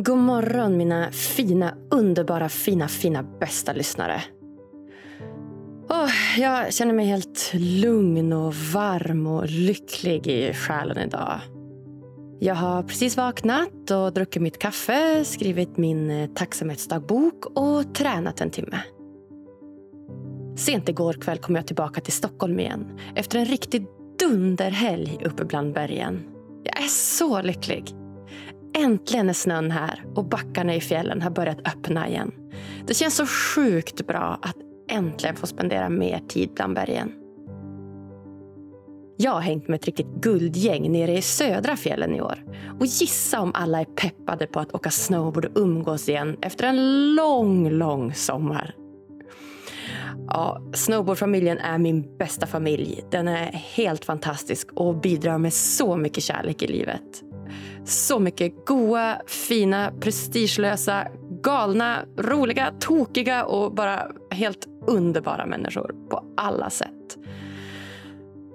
God morgon mina fina, underbara, fina, fina, bästa lyssnare. Oh, jag känner mig helt lugn och varm och lycklig i själen idag. Jag har precis vaknat och druckit mitt kaffe, skrivit min eh, tacksamhetsdagbok och tränat en timme. Sent igår kväll kom jag tillbaka till Stockholm igen efter en riktig dunderhelg uppe bland bergen. Jag är så lycklig. Äntligen är snön här och backarna i fjällen har börjat öppna igen. Det känns så sjukt bra att äntligen få spendera mer tid bland bergen. Jag har hängt med ett riktigt guldgäng nere i södra fjällen i år. Och gissa om alla är peppade på att åka snowboard och umgås igen efter en lång, lång sommar. Ja, snowboardfamiljen är min bästa familj. Den är helt fantastisk och bidrar med så mycket kärlek i livet. Så mycket goa, fina, prestigelösa, galna, roliga, tokiga och bara helt underbara människor på alla sätt.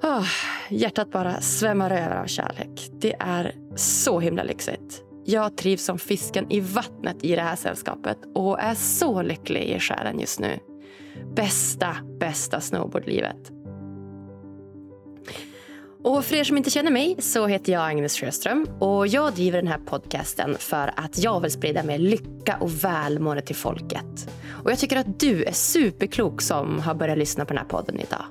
Oh, hjärtat bara svämmar över av kärlek. Det är så himla lyxigt. Jag trivs som fisken i vattnet i det här sällskapet och är så lycklig i själen just nu. Bästa, bästa snowboardlivet. Och för er som inte känner mig så heter jag Agnes Sjöström och jag driver den här podcasten för att jag vill sprida mer lycka och välmående till folket. Och jag tycker att du är superklok som har börjat lyssna på den här podden idag.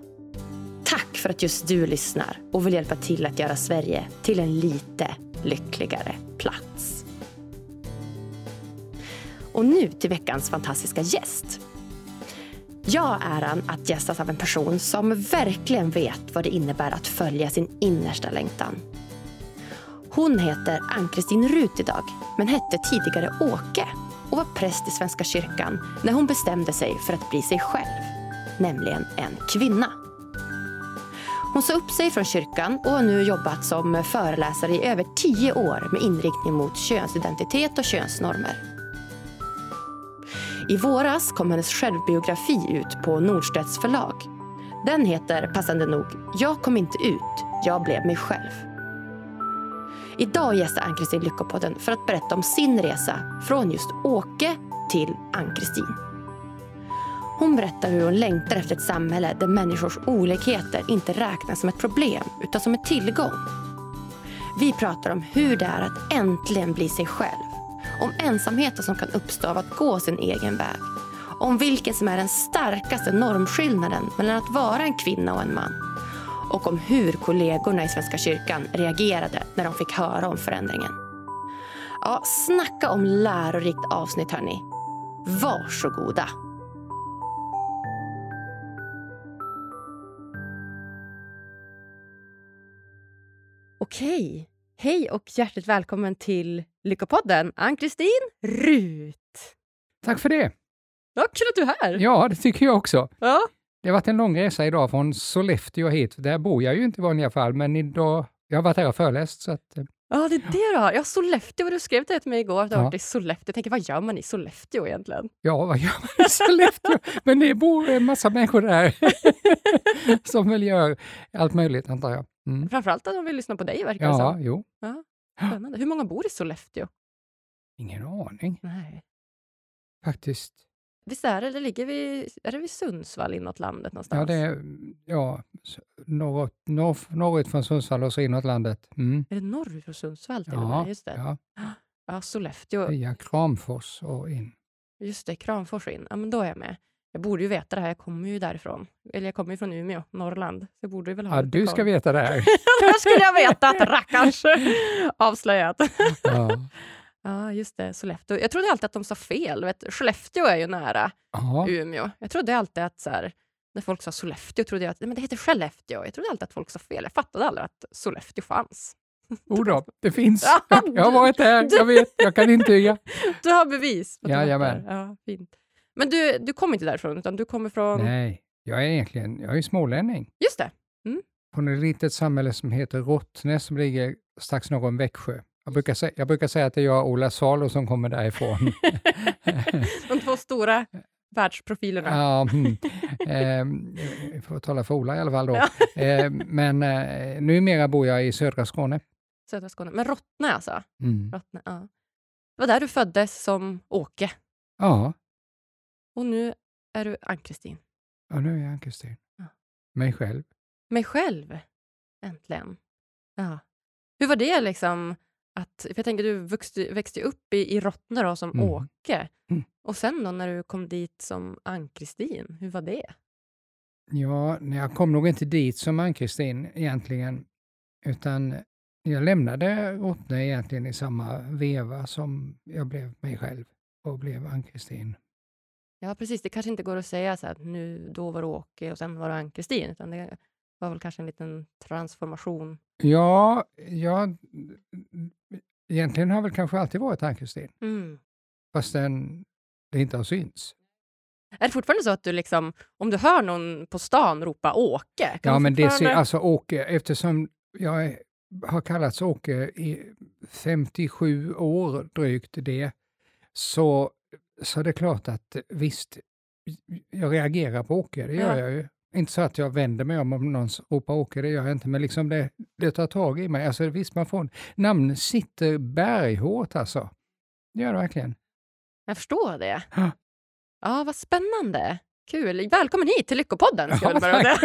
Tack för att just du lyssnar och vill hjälpa till att göra Sverige till en lite lyckligare plats. Och nu till veckans fantastiska gäst. Jag har äran att gästas av en person som verkligen vet vad det innebär att följa sin innersta längtan. Hon heter Ann-Kristin Rut idag, men hette tidigare Åke och var präst i Svenska kyrkan när hon bestämde sig för att bli sig själv, nämligen en kvinna. Hon sa upp sig från kyrkan och har nu jobbat som föreläsare i över tio år med inriktning mot könsidentitet och könsnormer. I våras kom hennes självbiografi ut på Nordstedts förlag. Den heter passande nog Jag kom inte ut, jag blev mig själv. Idag gästar Ann-Kristin Lyckopodden för att berätta om sin resa från just Åke till Ann-Kristin. Hon berättar hur hon längtar efter ett samhälle där människors olikheter inte räknas som ett problem utan som en tillgång. Vi pratar om hur det är att äntligen bli sig själv om ensamheten som kan uppstå av att gå sin egen väg. Om vilken som är den starkaste normskillnaden mellan att vara en kvinna och en man. Och om hur kollegorna i Svenska kyrkan reagerade när de fick höra om förändringen. Ja, snacka om lärorikt avsnitt hörni. Varsågoda. Okej, Hej och hjärtligt välkommen till Lyckopodden, Ann-Kristin Rut. Tack för det. Ja, kul att du är här. Ja, det tycker jag också. Ja. Det har varit en lång resa idag från Sollefteå hit. Där bor jag ju inte i vanliga fall, men idag, jag har varit här och föreläst. Så att, eh. Ja, det är det du har. Ja, Sollefteå, du skrev det till mig igår, att du har varit i Sollefteå. Jag tänker, vad gör man i Sollefteå egentligen? Ja, vad gör man i Sollefteå? men det bor en massa människor där som väl gör allt möjligt, antar jag. Mm. Framförallt att de vill lyssna på dig, verkar det ja, Jo. Ja, spännande. Hur många bor i Sollefteå? Ingen aning. Nej. Faktiskt. Visst är det, det ligger vid, är det vid Sundsvall inåt landet någonstans? Ja, det är, ja norrut, norr, norrut från Sundsvall och så inåt landet. Mm. Är det norrut från Sundsvall till ja, Just det. Ja. ja, Sollefteå. Via Kramfors och in. Just det, Kramfors och in. Ja, men då är jag med. Jag borde ju veta det här, jag kommer ju därifrån. Eller jag kommer ju från Umeå, Norrland. Så jag borde väl ha ja, du ska veta det här. det skulle jag veta, att rackarns avslöjat. ja. ja, just det, Sollefteå. Jag trodde alltid att de sa fel. Vet, Skellefteå är ju nära Aha. Umeå. Jag trodde alltid att så här, när folk sa Sollefteå trodde jag att men det heter Skellefteå. Jag trodde alltid att folk sa fel. Jag fattade aldrig att Sollefteå fanns. Jodå, det finns. jag har varit där, jag vet, jag kan intyga. Du har bevis. Jajamän. Ja, fint. Men du, du kommer inte därifrån, utan du kommer från... Nej, jag är egentligen jag är smålänning. Just det. Mm. Från ett litet samhälle som heter Rottnäs som ligger strax norr om Växjö. Jag brukar, säga, jag brukar säga att det är jag och Ola Salo som kommer därifrån. De två stora världsprofilerna. Ja, mm. eh, får tala för Ola i alla fall då. Ja. eh, men eh, numera bor jag i södra Skåne. Södra Skåne. Men Rottne alltså? Mm. Rottne, ja. Det var där du föddes som Åke. Ja, Och nu är du Ann-Kristin. ja nu är jag Ann-Kristin. Ja. Mig själv. Mig själv. Äntligen. Ja. Hur var det liksom? Att, för jag tänker, du växte, växte upp i, i Rottne då, som Mm. Åke. Mm. Och sen då när du kom dit som Ann-Kristin, hur var det? Ja, jag kom nog inte dit som Ann-Kristin egentligen, utan jag lämnade Rottne egentligen i samma veva som jag blev mig själv och blev Ann-Kristin. Ja, precis. Det kanske inte går att säga så här, att nu, då var du Åke och sen var du Ann-Kristin, utan det var väl kanske en liten transformation. Ja, jag, egentligen har väl kanske alltid varit Ann-Kristin, Mm. fastän det inte har synts. Är det fortfarande så att du liksom, om du hör någon på stan ropa Åke? Ja, men det fortfarande- alltså Åke, eftersom jag är- har kallats Åke i 57 år drygt det, så, så är det klart att visst, jag reagerar på Åke, det gör Ja. jag ju. Inte så att jag vänder mig om om någon ropar Åke, det gör jag inte, men liksom det, det tar tag i mig. Alltså visst, man får, namn sitter berghårt alltså. Det gör det verkligen. Jag förstår det. Ja. Ja, vad spännande. Kul. Välkommen hit till Lyckopodden. Ska Ja, säga.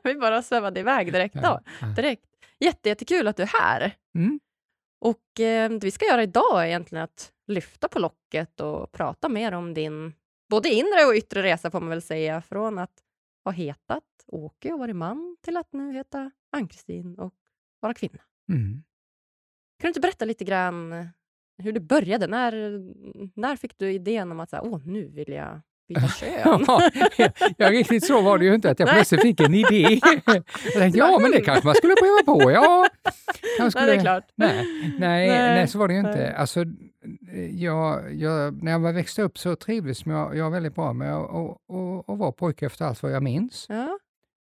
Vi bara svävade iväg direkt. Då. Direkt. Jätte, jättekul att du är här. Mm. Och eh, det vi ska göra idag är egentligen att lyfta på locket och prata mer om din både inre och yttre resa får man väl säga. Från att ha hetat Åke och varit man till att nu heta Ann-Kristin och vara kvinna. Mm. Kan du inte berätta lite grann hur det började? När, när fick du idén om att så här, Åh, nu vill jag byta kön? Ja, ja, riktigt så var det ju inte, att jag plötsligt fick en idé. Jag tänkte, ja, men det kanske man skulle pröva på. Ja, kanske Nej, skulle... det är klart. Nej, nej, Nej, nej, så var det ju inte. Alltså, jag, jag, när jag växte upp så trivdes jag, jag väldigt bra med att och, och, och vara pojke efter allt vad jag minns. Ja.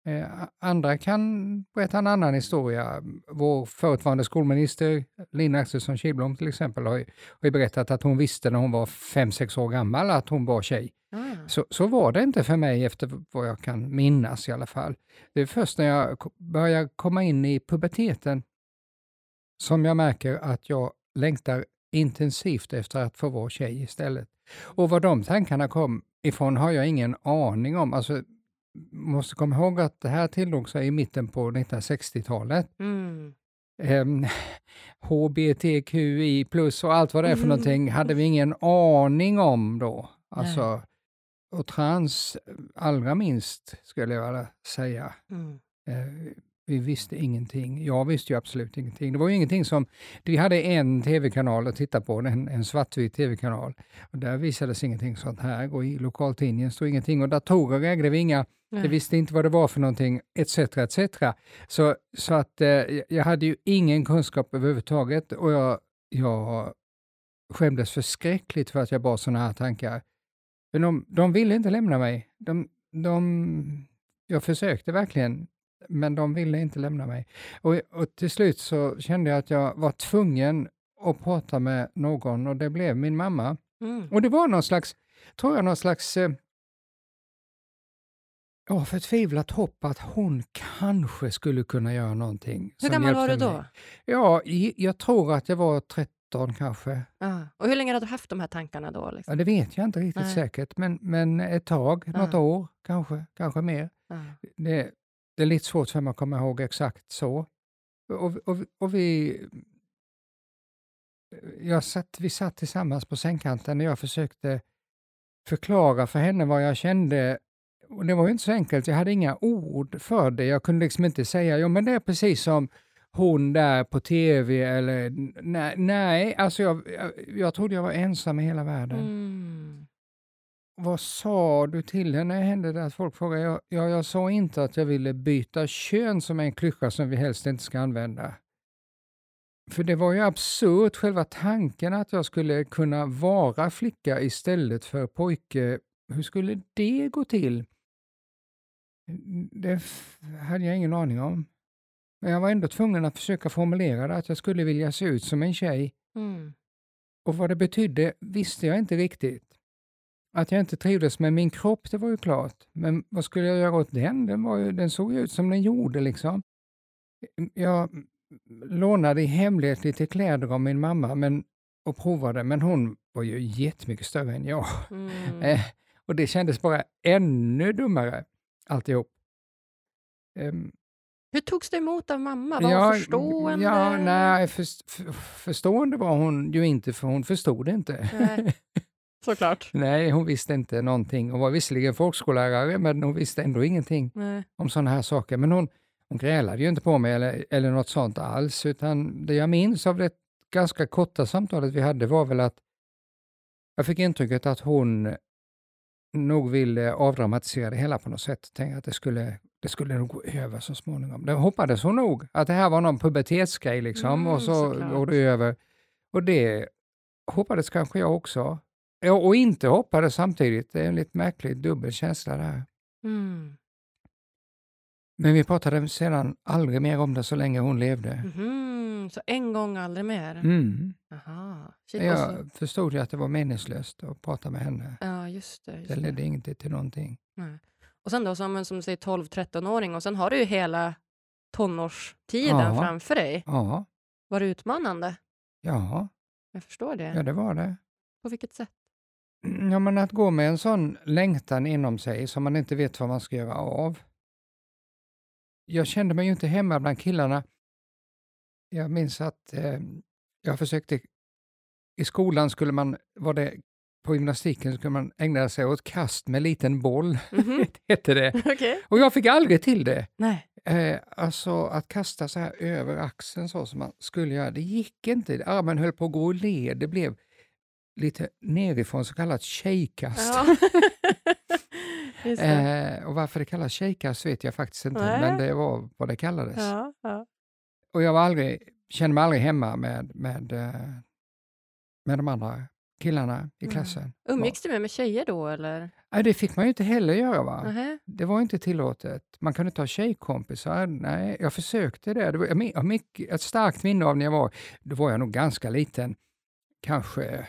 Eh, andra kan berätta en annan historia. Vår förutvarande skolminister Lina Axelsson Kihlblom till exempel har har berättat att hon visste när hon var fem sex år gammal att hon var tjej. Ah. Så, så var det inte för mig efter vad jag kan minnas i alla fall. Det är först när jag börjar komma in i puberteten som jag märker att jag längtar intensivt efter att få vara tjej istället. Och var de tankarna kom ifrån har jag ingen aning om. Alltså, måste komma ihåg att det här tillog sig i mitten på 1960-talet. Mm. Ehm, HBTQI plus och allt vad det är för Mm. någonting hade vi ingen aning om då. Alltså, och trans allra minst skulle jag vilja säga. Mm. Eh, vi visste ingenting. Jag visste ju absolut ingenting. Det var ju ingenting som... Vi hade en tv-kanal att titta på, en, en svartvit tv-kanal. Och där visades ingenting sånt här och i lokaltidningen stod ingenting och datorer ägde vi inga. Nej. Jag visste inte vad det var för någonting, etc. etc. Så, så att eh, jag hade ju ingen kunskap överhuvudtaget och jag, jag skämdes förskräckligt för att jag bar sådana här tankar. Men de, de ville inte lämna mig. De, de, jag försökte verkligen, men de ville inte lämna mig. Och, och till slut så kände jag att jag var tvungen att prata med någon och det blev min mamma. Mm. Och det var någon slags, tror jag, någon slags eh, ja, förtvivlat hopp att hon kanske skulle kunna göra någonting. Hur gammal var du då? mig. Ja, jag tror att jag var 13 kanske. Ja. Och hur länge hade du haft de här tankarna då? Liksom? Ja, det vet jag inte riktigt Nej. säkert, men, men ett tag, något Ja. år kanske, kanske mer. Ja. Det, det är lite svårt för mig att komma ihåg exakt så. Och, och, och vi... Jag satt, vi satt tillsammans på sängkanten och jag försökte förklara för henne vad jag kände. Och det var ju inte så enkelt, jag hade inga ord för det. Jag kunde liksom inte säga, jo men det är precis som hon där på tv eller nej, nej alltså jag, jag, jag trodde jag var ensam i hela världen. Mm. Vad sa du till henne? Hände det att folk frågade? Ja, ja, jag sa inte att jag ville byta kön som är en klyscha som vi helst inte ska använda. För det var ju absurt, själva tanken att jag skulle kunna vara flicka istället för pojke. Hur skulle det gå till? Det f- hade jag ingen aning om. Men jag var ändå tvungen att försöka formulera det, att jag skulle vilja se ut som en tjej. Mm. Och vad det betydde visste jag inte riktigt. Att jag inte trivdes med min kropp, det var ju klart. Men vad skulle jag göra åt den? Den, var ju, den såg ju ut som den gjorde liksom. Jag lånade i hemlighet lite kläder av min mamma, men och provade, men hon var ju jättemycket större än jag. Mm. Eh, och det kändes bara ännu dummare alltihop. Ehm, Hur togs det emot av mamma? Var ja, hon förstående? Ja, nej, för, för, förstående var hon ju inte, för hon förstod inte. Nej. Såklart. Nej, hon visste inte någonting. Hon var visserligen folkskollärare, men hon visste ändå ingenting Nej. om sådana här saker. Men hon, hon grälade ju inte på mig eller, eller något sånt alls, utan det jag minns av det ganska korta samtalet vi hade var väl att jag fick intrycket att hon nog ville avdramatisera det hela på något sätt. Tänkte att det skulle, det skulle nog gå över så småningom. Det hoppades hon nog, att det här var någon pubertetsgrej liksom Mm, och så såklart. går det över. Och det hoppades kanske jag också. Och inte hoppades samtidigt. Det är en lite märklig dubbel känsla där. Mm. Men vi pratade sedan aldrig mer om det så länge hon levde. Mhm, Så en gång aldrig mer? Mm. Aha. Shit, och så- Jag förstod ju att det var meningslöst att prata med henne. Ja, just det. Just Det det. ledde inte till någonting. Nej. Och sen då som, en- som säger 12-13-åring och sen har du ju hela tonårstiden Ja. framför dig. Ja, Var det utmanande? ja, Jag förstår det. ja det var det. På vilket sätt? Ja, men att gå med en sån längtan inom sig som man inte vet vad man ska göra av. Jag kände mig ju inte hemma bland killarna. Jag minns att eh, jag försökte, i skolan skulle man, var det, på gymnastiken skulle man ägna sig åt kast med liten boll, Mhm. hette det. Okej. Och jag fick aldrig till det. Nej. Eh, alltså att kasta så här över axeln så som man skulle göra, det gick inte. Armen höll på att gå ur led. Det blev lite nerifrån så kallat tjejkast. Ja. Eh, och varför det kallas tjejkast vet jag faktiskt inte, Nej. men det var vad det kallades. Ja, ja. Och jag var aldrig, kände mig aldrig hemma med, med, eh, med de andra killarna i Mm. klassen. Umgicks du med, med tjejer då eller? Nej, det fick man ju inte heller göra. va? Nähä. Det var inte tillåtet. Man kunde inte ha tjejkompisar. Nej, jag försökte det. det var, jag har mycket, ett starkt minne av när jag var, då var jag nog ganska liten, kanske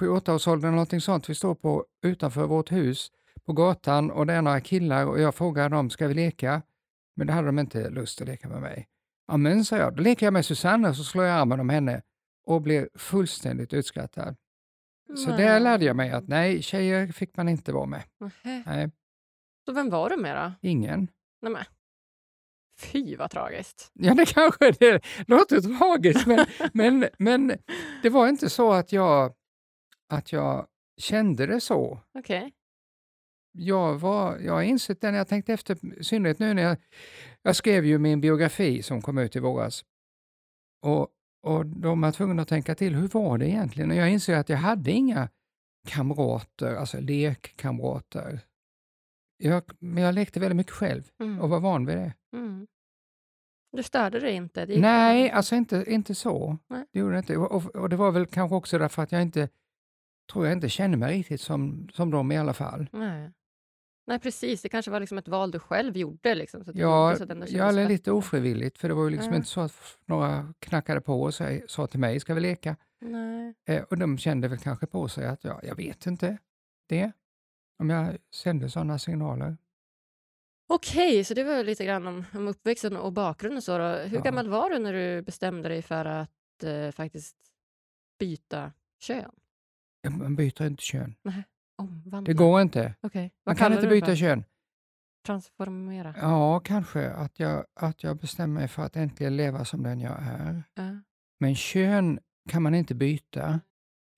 7-8 års ålder eller någonting sånt. Vi står på, utanför vårt hus på gatan och det är några killar och jag frågar dem, ska vi leka? Men det hade de inte lust att leka med mig. Ja men, sa jag, då leker jag med Susanne och så slår jag armen om henne och blir fullständigt utskrattad. Så där lärde jag mig att nej, tjejer fick man inte vara med. Nej, Så vem var du med då? ingen. Nej, men. Fy vad tragiskt. Ja, det kanske det låter tragiskt, men, men, men det var inte så att jag, att jag kände det så. Okej. Jag, var, jag har insett det när jag tänkte efter, i synnerhet nu när jag, jag skrev ju min biografi som kom ut i våras. Och, och de var tvungna att tänka till, hur var det egentligen? Och jag inser att jag hade inga kamrater, alltså lekkamrater. Jag, men jag lekte väldigt mycket själv Mm. och var van vid det. Mm. Du störde dig inte? Det Nej, bra. alltså inte, inte så. Nej. Det gjorde inte. Och, och, och det var väl kanske också därför att jag inte, tror jag inte kände mig riktigt som, som dem i alla fall. Nej. Nej, precis. Det kanske var liksom ett val du själv gjorde. Liksom, så att Ja, så att kändes är lite ofrivilligt, för det var ju liksom Ja. inte så att några knackade på och sa, till mig, ska vi leka? Nej. Eh, och de kände väl kanske på sig att, ja, jag vet inte det, om jag sände sådana signaler. Okej, så det var lite grann om, om uppväxten och bakgrunden. Så då. Hur Ja. gammal var du när du bestämde dig för att eh, faktiskt byta kön? Ja, Man byter inte kön. Omvandla? Det går inte. Okej. Man kan inte byta kön. Transformera? Ja, kanske att jag, att jag bestämmer mig för att äntligen leva som den jag är. Ja. Men kön kan man inte byta.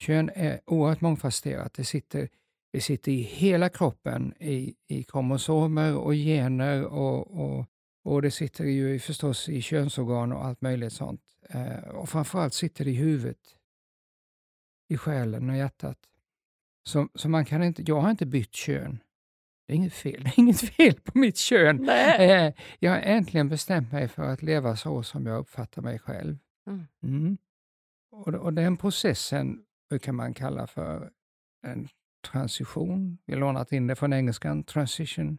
Kön är oerhört mångfacetterat. Det sitter, det sitter i hela kroppen, i, i kromosomer och gener och, och, och det sitter ju förstås i könsorgan och allt möjligt sånt. Eh, och framförallt sitter det i huvudet, i själen och hjärtat. Så, så man kan inte, jag har inte bytt kön. Det är inget fel, det är inget fel på mitt kön. Nej. Eh, jag har äntligen bestämt mig för att leva så som jag uppfattar mig själv. Mm. Mm. Och, och den processen brukar man kalla för en transition. Vi har lånat in det från engelskan, transition.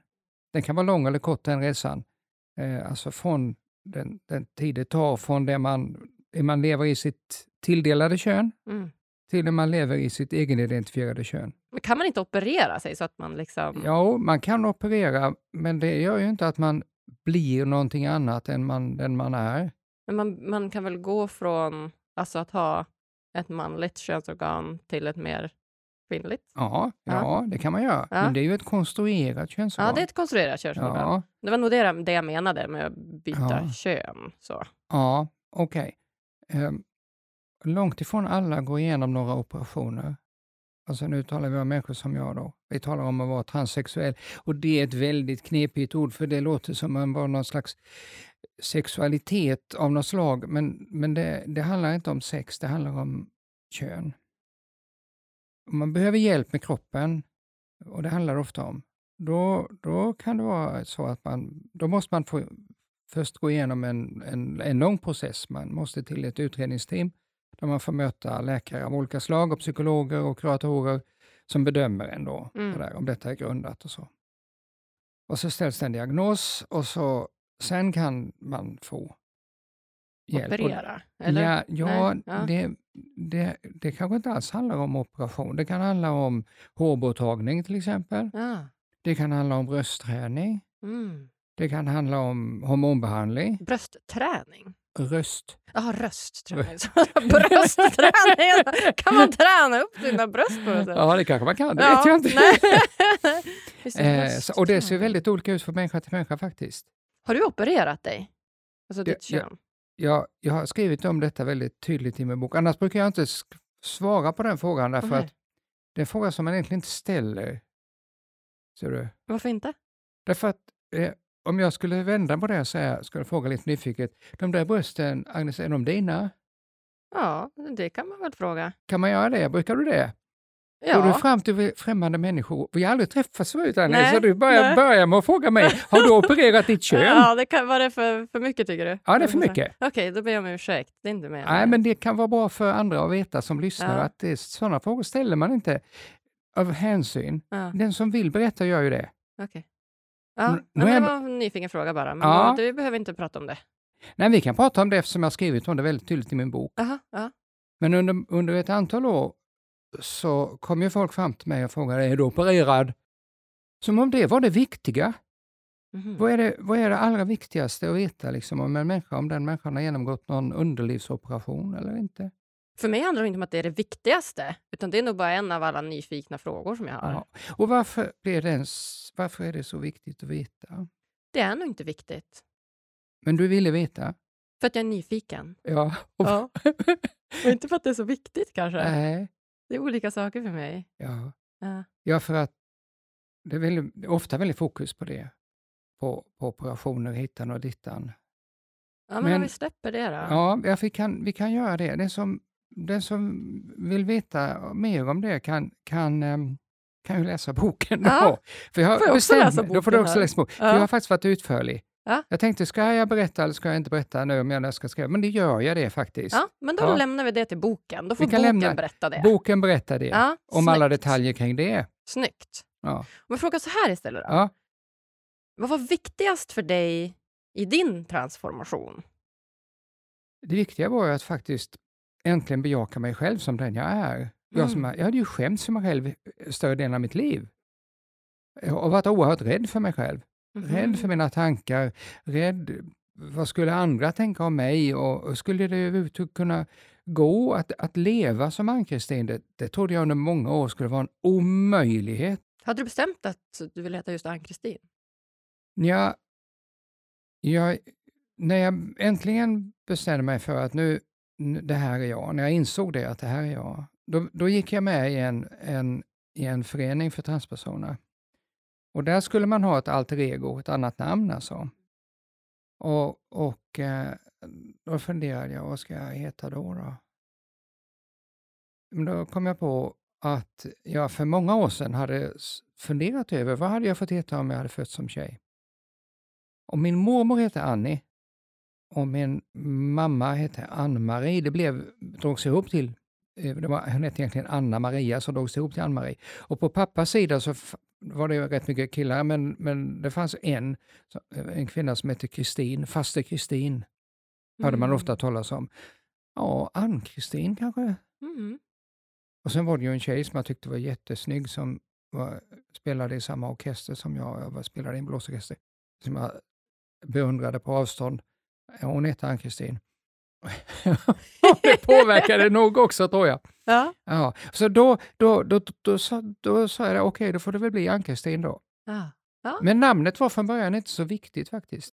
Den kan vara lång eller kort den resan. Eh, alltså från den, den tid det tar från det man, det man lever i sitt tilldelade kön Mm. Till det man lever i sitt egenidentifierade kön. Men kan man inte operera sig så att man liksom... Ja, man kan operera, men det gör ju inte att man blir någonting annat än man, den man är. Men man, man kan väl gå från alltså att ha ett manligt könsorgan till ett mer kvinnligt. Ja, Ja. ja, det kan man göra. Ja. Men det är ju ett konstruerat könsorgan. Ja, det är ett konstruerat könsorgan. Ja, Det var nog det, det jag menade med att byta kön. Så. ja okej. Ehm, långt ifrån alla går igenom några operationer. Alltså nu talar vi om människor som jag då. Vi talar om att vara transsexuell och det är ett väldigt knepigt ord för det låter som att var någon slags sexualitet av något slag. Men, men det, det handlar inte om sex, det handlar om kön. Om man behöver hjälp med kroppen, och det handlar det ofta om, då, då kan det vara så att man, då måste man få först gå igenom en, en, en lång process. Man måste till ett utredningsteam där man får möta läkare av olika slag och psykologer och kuratorer som bedömer en då, Mm. sådär, om detta är grundat och så. Och så ställs det en diagnos och så, sen kan man få hjälp. Operera? Eller? Ja, ja, Nej, ja. Det, det, det kanske inte alls handlar om operation. Det kan handla om hårborttagning till exempel. Ja. Det kan handla om bröstträning. Mm. Det kan handla om hormonbehandling. Bröstträning? Röst. Jaha, röstträning. Bröstträning! Kan man träna upp sina bröst på något sätt? Ja, det kanske man kan. Det vet jag inte. det, Eh, och det ser väldigt olika ut från människa till människa faktiskt. Har du opererat dig? Alltså ditt Ja, ja. kön? Jag, jag har skrivit om detta väldigt tydligt i min bok. Annars brukar jag inte svara på den frågan därför att det är en fråga som man egentligen inte ställer. Ser du? Varför inte? Därför att eh, om jag skulle vända på det och säga, skulle fråga lite nyfiket, de där brösten, Agnes, är de dina? Ja, det kan man väl fråga. Kan man göra det? Brukar du det? Går Ja. du fram till främmande människor? Vi har aldrig träffats förut, Agnes, så du börjar, börjar med att fråga mig, har du opererat ditt kön? Ja, det kan, var det för, för mycket tycker du? Ja, det är för mycket. Okej, då ber jag om ursäkt. Det är inte mer. Nej, men det kan vara bra för andra att veta som lyssnar Ja. att det är, sådana frågor ställer man inte av hänsyn. Ja, Den som vill berätta gör ju det. okej. Ja, Mm, nu är det var en nyfiken fråga bara. Men Ja. vi behöver inte prata om det. Nej, vi kan prata om det eftersom jag har skrivit om det väldigt tydligt i min bok. Jaha, ja. Men under, under ett antal år så kom ju folk fram till mig och frågade, är du opererad? Som om det var det viktiga. Mhm. Vad, är det, vad är det allra viktigaste att veta liksom, om en människa, om den människan har genomgått någon underlivsoperation eller inte? För mig handlar det inte om att det är det viktigaste, utan det är nog bara en av alla nyfikna frågor som jag har. Ja. Och varför, blir det ens, varför är det så viktigt att veta? Det är nog inte viktigt, Men du ville veta? för att jag är nyfiken. Ja. Ja. Och inte för att det är så viktigt kanske. Nej. Det är olika saker för mig. Ja. Ja. ja, för att det är väldigt, det är ofta väldigt fokus på det. På, på operationer hittan och dittan. Ja, men, Men- om vi släpper det då. Ja, vi, kan, vi kan göra det. Den som, den som vill veta mer om det kan, kan, ehm, kan ju läsa boken. Ja. då. För jag har Får jag också läsa mig- Då får du boken också läsa boken. För Ja. jag har faktiskt varit utförlig. Ja. Jag tänkte, ska jag berätta eller ska jag inte berätta nu om jag ska skriva? Men det gör jag det faktiskt. Ja, men då Ja. lämnar vi det till boken. Då får boken lämna- berätta det. Boken berättar det. Ja, om alla detaljer kring det. Snyggt. Ja. Om jag frågar så här istället då. Ja. Vad var viktigast för dig i din transformation? Det viktiga var ju att faktiskt äntligen bejaka mig själv som den jag är. Jag, som, Mm. jag hade ju skämts för mig själv större delen av mitt liv. Och varit oerhört rädd för mig själv. Rädd för mina tankar, rädd vad skulle andra tänka om mig och, och skulle det överhuvudtaget kunna gå att, att leva som Ann-Kristin? Det, det trodde jag under många år skulle vara en omöjlighet. Hade du bestämt att du ville heta just Ann-Kristin? Ja, jag, när jag äntligen bestämde mig för att nu, det här är jag, när jag insåg det att det här är jag, då, då gick jag med i en, en, i en förening för transpersoner. Och där skulle man ha ett alter ego, ett annat namn alltså. Och, och eh, då funderade jag, vad ska jag heta då? då? Men då kom jag på att jag för många år sedan hade funderat över vad hade jag fått heta om jag hade fötts som tjej. Och min mormor hette Annie och min mamma hette Ann-Marie. Det blev, drogs ihop till, eh, det var, hon hette egentligen Anna Maria som drogs ihop till Ann-Marie. Och på pappas sida så var det rätt mycket killar, men, men det fanns en, så- en kvinna som hette Kristin, faster Kristin, hörde man Mm. ofta talas om. Ja, Ann-Kristin kanske? Mm. Och sen var det ju en tjej som jag tyckte var jättesnygg som var, spelade i samma orkester som jag. Jag var, spelade i en blåsorkester som jag beundrade på avstånd. Hon hette Ann-Kristin. det påverkade nog också tror jag. Ja. Ja, så då, då, då, då, då, sa, då sa jag, okej, då får det väl bli Ann-Kristin då. Men namnet var från början inte så viktigt faktiskt.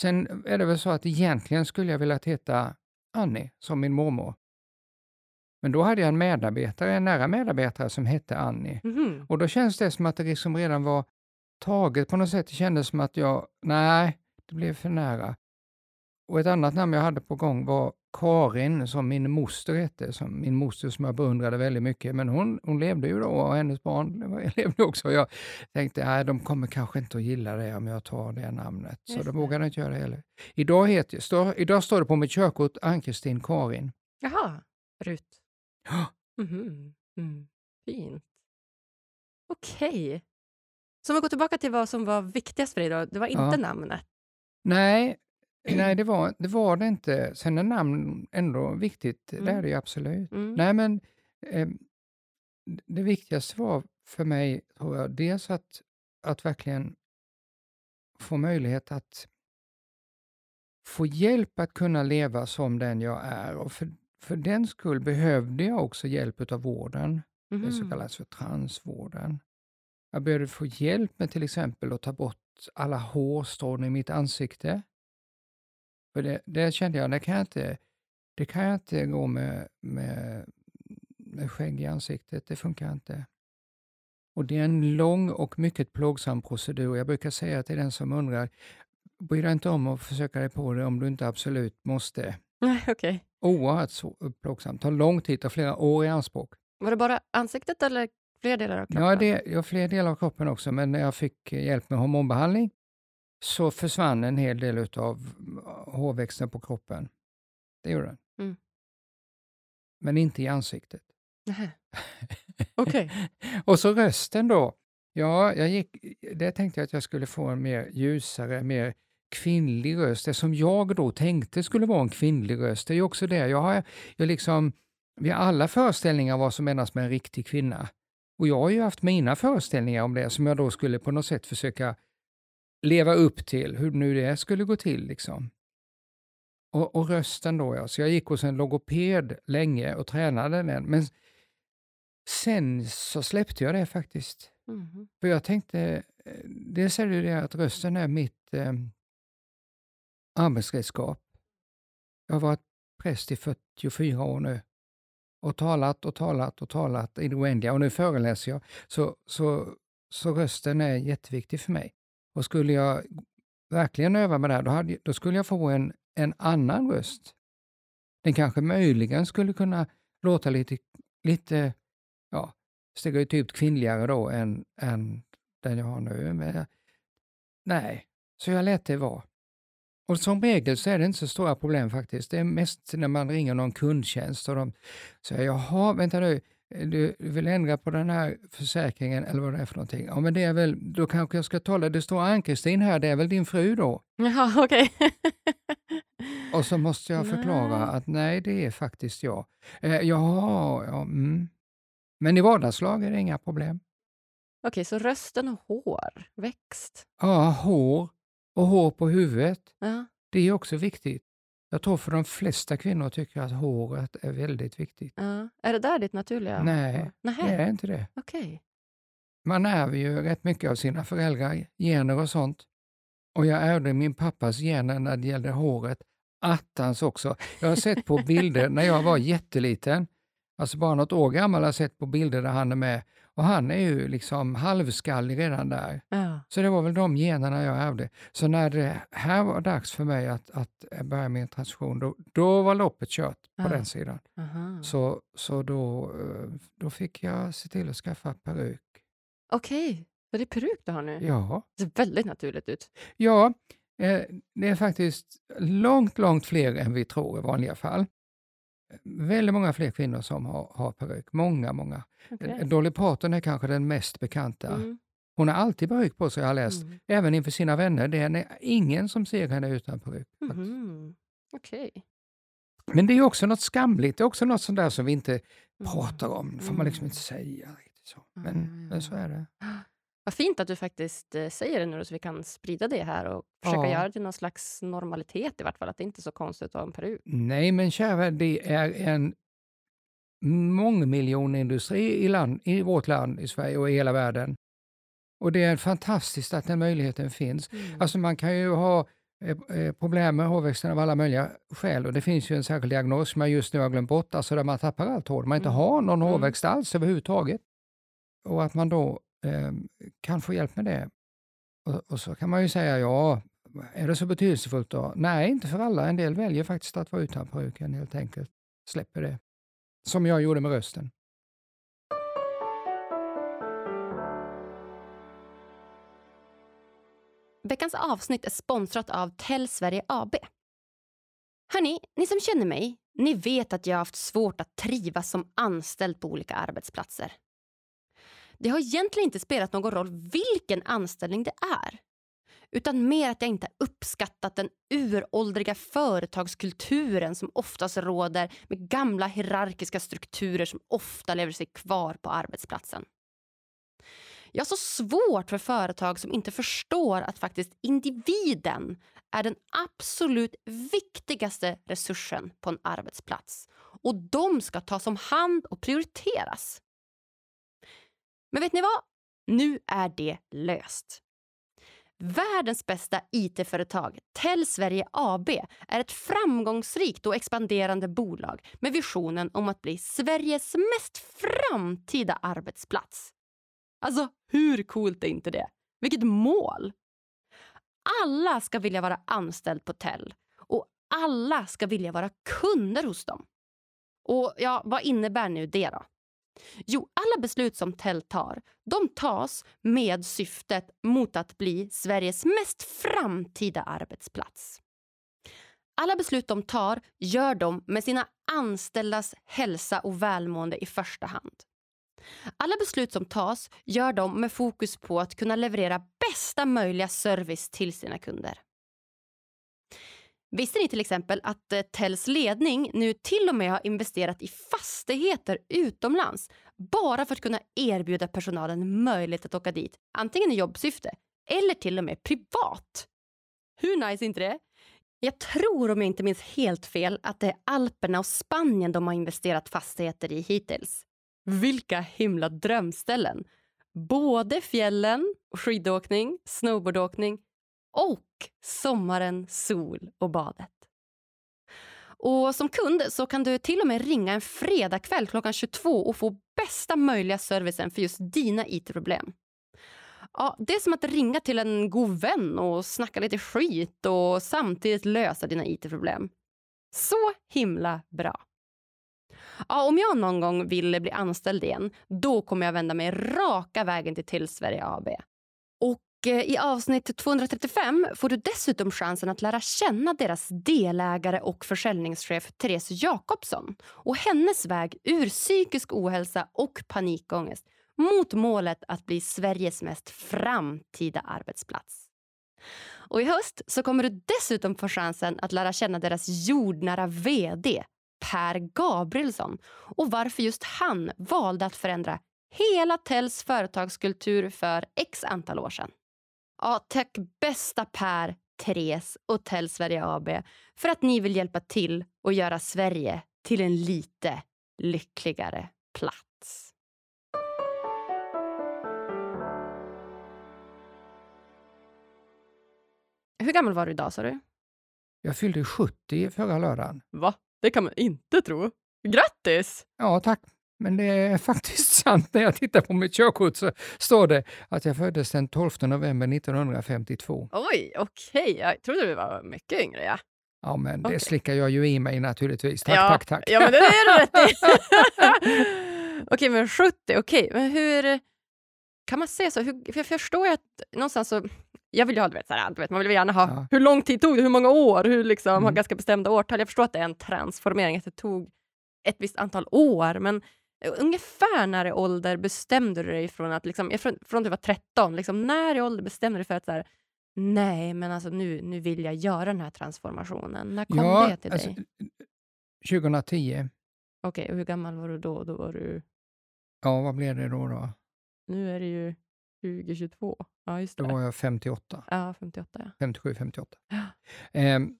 Sen är det väl så att egentligen skulle jag velat heta Annie, som min mormor. Men då hade jag en medarbetare, en nära medarbetare som hette Annie. Mhm. Och då känns det som att det liksom redan var taget på något sätt. Det kändes som att jag, nej, det blev för nära. Och ett annat namn jag hade på gång var Karin, som min moster hette, som min moster som jag beundrade väldigt mycket. Men hon, hon levde ju då och hennes barn levde också. Jag tänkte, nej, de kommer kanske inte att gilla det om jag tar det namnet. Så Just de vågade inte göra det heller. Idag, heter, står, idag står det på mitt körkort Ann-Kristin Karin. Jaha, Rut. Ja. Mhm. Mm. Fint. Okej. Så om vi går tillbaka till vad som var viktigast för dig då. Det var inte Ja. namnet. Nej, nej det, var, det var det inte. Sen är namn ändå viktigt, det Mm. är det ju absolut. Mm. Nej, men eh, det viktigaste var för mig, tror jag, dels att, att verkligen få möjlighet att få hjälp att kunna leva som den jag är. Och för, för den skull behövde jag också hjälp av vården, det som Mhm. kallas för transvården. Jag behövde få hjälp med till exempel att ta bort alla hårstrån i mitt ansikte. För det, det kände jag, det kan jag inte, det kan jag inte gå med, med, med skägg i ansiktet, det funkar inte. Och det är en lång och mycket plågsam procedur. Jag brukar säga till den som undrar, bry dig inte om att försöka dig på det om du inte absolut måste. Nej, okej. Oerhört plågsamt, tar lång tid, tar flera år i anspråk. Var det bara ansiktet eller fler delar av kroppen? Ja, det, jag har fler delar av kroppen också, men när jag fick hjälp med hormonbehandling så försvann en hel del av hårväxten på kroppen. Det gjorde den. Mm. Men inte i ansiktet. Okej. Och så rösten då. Ja, jag gick, det tänkte jag att jag skulle få en mer ljusare, mer kvinnlig röst. Det som jag då tänkte skulle vara en kvinnlig röst, det är ju också det. Jag har, jag liksom, vi har alla föreställningar vad som menas med en riktig kvinna. Och jag har ju haft mina föreställningar om det som jag då skulle på något sätt försöka leva upp till, hur nu det skulle gå till. liksom. Och, och rösten då, ja. Så jag gick hos en logoped länge och tränade den. Men sen så släppte jag det faktiskt. Mhm. För jag tänkte, eh, dels är det ju det att rösten är mitt eh, arbetsredskap. Jag har varit präst i 44 år nu och talat och talat och talat i det oändliga och nu föreläser jag. Så, så, så rösten är jätteviktig för mig. Och skulle jag verkligen öva med det här, då, hade, då skulle jag få en, en annan röst. Den kanske möjligen skulle kunna låta lite, lite ja, stereotypt kvinnligare då än, än den jag har nu. Men nej, så jag lät det vara. Och som regel så är det inte så stora problem faktiskt. Det är mest när man ringer någon kundtjänst och de säger jaha, vänta nu, du vill ändra på den här försäkringen eller vad det är för någonting. Ja, men det är väl, då kanske jag ska tala, det står Ann-Kristin här, det är väl din fru då? Jaha, okej. Och så måste jag förklara Nej. att nej, det är faktiskt jag. Eh, jaha, ja, mm. Men i vardagslag är det inga problem. Okej, så rösten och hår, växt. Ja, hår och hår på huvudet, Ja. det är också viktigt. Jag tror för de flesta kvinnor tycker att håret är väldigt viktigt. Ja. Är det där ditt naturliga Nej, hår? Det är inte det. okej. Man ärver ju rätt mycket av sina föräldrar, gener och sånt. Och jag ärvde min pappas gener när det gällde håret. Attans också. Jag har sett på bilder när jag var jätteliten, alltså bara något år gammal, har jag sett på bilder där han är med. Och han är ju liksom halvskallig redan där. Ja. Så det var väl de generna jag ärvde. Så när det här var dags för mig att, att börja min transition, då, då var loppet kört på Ja. den sidan. Aha. Så, så då, eh, då fick jag se till att skaffa peruk. Okej, så det är peruk du har nu? Ja, Det ser väldigt naturligt ut. ja eh, det är faktiskt långt, långt fler än vi tror i vanliga fall. Väldigt många fler kvinnor som har, har peruk. Många, många. Okej. Dolly Parton är kanske den mest bekanta. Mm. Hon har alltid peruk på sig, jag har läst. Mm. Även inför sina vänner. Det är ingen som ser henne utan peruk. Mhm. Okej. Men det är också något skamligt. Det är också något sånt där som vi inte Mm. pratar om. Det får man liksom Mm. inte säga. Riktigt så. Men, ja. men så är det. Vad fint att du faktiskt eh, säger det nu så vi kan sprida det här och försöka Ja. göra det till någon slags normalitet i vart fall. Att det inte är så konstigt att ha en peruk. Nej, men kära det är en mångmiljonindustri i, land, i vårt land, i Sverige och i hela världen. Och det är fantastiskt att den möjligheten finns. Alltså man kan ju ha eh, eh, problem med hårväxten av alla möjliga skäl och det finns ju en särskild diagnos som jag just nu har glömt bort, alltså där man tappar allt hår, man inte Mm. har någon Mm. hårväxt alls överhuvudtaget. Och att man då eh, kan få hjälp med det. Och, och så kan man ju säga, ja, är det så betydelsefullt då? Nej, inte för alla. En del väljer faktiskt att vara utan peruken helt enkelt. Släpper det. Som jag gjorde med rösten. Veckans avsnitt är sponsrat av Tell Sverige AB. Hörni, ni som känner mig, ni vet att jag har haft svårt att trivas som anställd på olika arbetsplatser. Det har egentligen inte spelat någon roll vilken anställning det är. Utan mer att jag inte har uppskattat den uråldriga företagskulturen som oftast råder med gamla hierarkiska strukturer som ofta lever sig kvar på arbetsplatsen. Jag har så svårt för företag som inte förstår att faktiskt individen är den absolut viktigaste resursen på en arbetsplats. Och de ska tas om hand och prioriteras. Men vet ni vad? Nu är det löst. Världens bästa IT-företag, Tell Sverige AB, är ett framgångsrikt och expanderande bolag med visionen om att bli Sveriges mest framtida arbetsplats. Alltså, hur coolt är inte det? Vilket mål! Alla ska vilja vara anställd på Tell och alla ska vilja vara kunder hos dem. Och ja, vad innebär nu det då? Jo, alla beslut som Tell tar, de tas med syftet mot att bli Sveriges mest framtida arbetsplats. Alla beslut de tar gör de med sina anställdas hälsa och välmående i första hand. Alla beslut som tas gör de med fokus på att kunna leverera bästa möjliga service till sina kunder. Visste ni till exempel att eh, Tells ledning nu till och med har investerat i fastigheter utomlands bara för att kunna erbjuda personalen möjlighet att åka dit, antingen i jobbsyfte eller till och med privat? Hur nice är inte det? Jag tror, om jag inte minns helt fel, att det är Alperna och Spanien de har investerat fastigheter i hittills. Vilka himla drömställen! Både fjällen, skidåkning, snowboardåkning och sommaren, sol och badet. Och som kund så kan du till och med ringa en fredagkväll klockan 22 och få bästa möjliga servicen för just dina IT-problem. Ja, det är som att ringa till en god vän och snacka lite skit och samtidigt lösa dina IT-problem. Så himla bra. Ja, om jag någon gång vill bli anställd igen, då kommer jag vända mig raka vägen till Till Sverige AB. Och Eh, i avsnitt 235 får du dessutom chansen att lära känna deras delägare och försäljningschef Therese Jakobsson och hennes väg ur psykisk ohälsa och panikångest mot målet att bli Sveriges mest framtida arbetsplats. Och i höst så kommer du dessutom få chansen att lära känna deras jordnära VD Per Gabrielsson och varför just han valde att förändra hela Tells företagskultur för x antal år sedan. Ja, tack bästa Per, Therese och Tell Sverige AB för att ni vill hjälpa till och göra Sverige till en lite lyckligare plats. Hur gammal var du idag sa du? Jag fyllde 70 förra lördagen. Va? Det kan man inte tro. Grattis! Ja, tack. Men det är faktiskt sant. När jag tittar på mitt körkort så står det att jag föddes den 12 november 1952. Oj, okej. Jag trodde du var mycket yngre. Ja, Ja, men det slickar jag ju i mig naturligtvis. Tack, ja, tack, tack. Ja, men det är du rätt i. okej, men 70, okej. Men hur... Kan man säga så? Hur, för jag förstår ju att någonstans så... Jag vill ju ha, du vet, så här, du vet, man vill gärna ha... Ja. Hur lång tid tog det? Hur många år? Hur liksom, Mm. ganska bestämda årtal. Jag förstår att det är en transformering, att det tog ett visst antal år. Men ungefär när i ålder bestämde du dig från att... Liksom, från, från du var 13, liksom, när i ålder bestämde du dig för att så här, nej, men alltså nu, nu vill jag göra den här transformationen. När kom ja, det till alltså, dig? 2010. Okej, och hur gammal var du då? Då var du... Ja, vad blev det då? då? Nu är det ju 2022. Ja, just Då det. var jag 58. Ja, 58 ja. 57, 58. Ja. Ehm,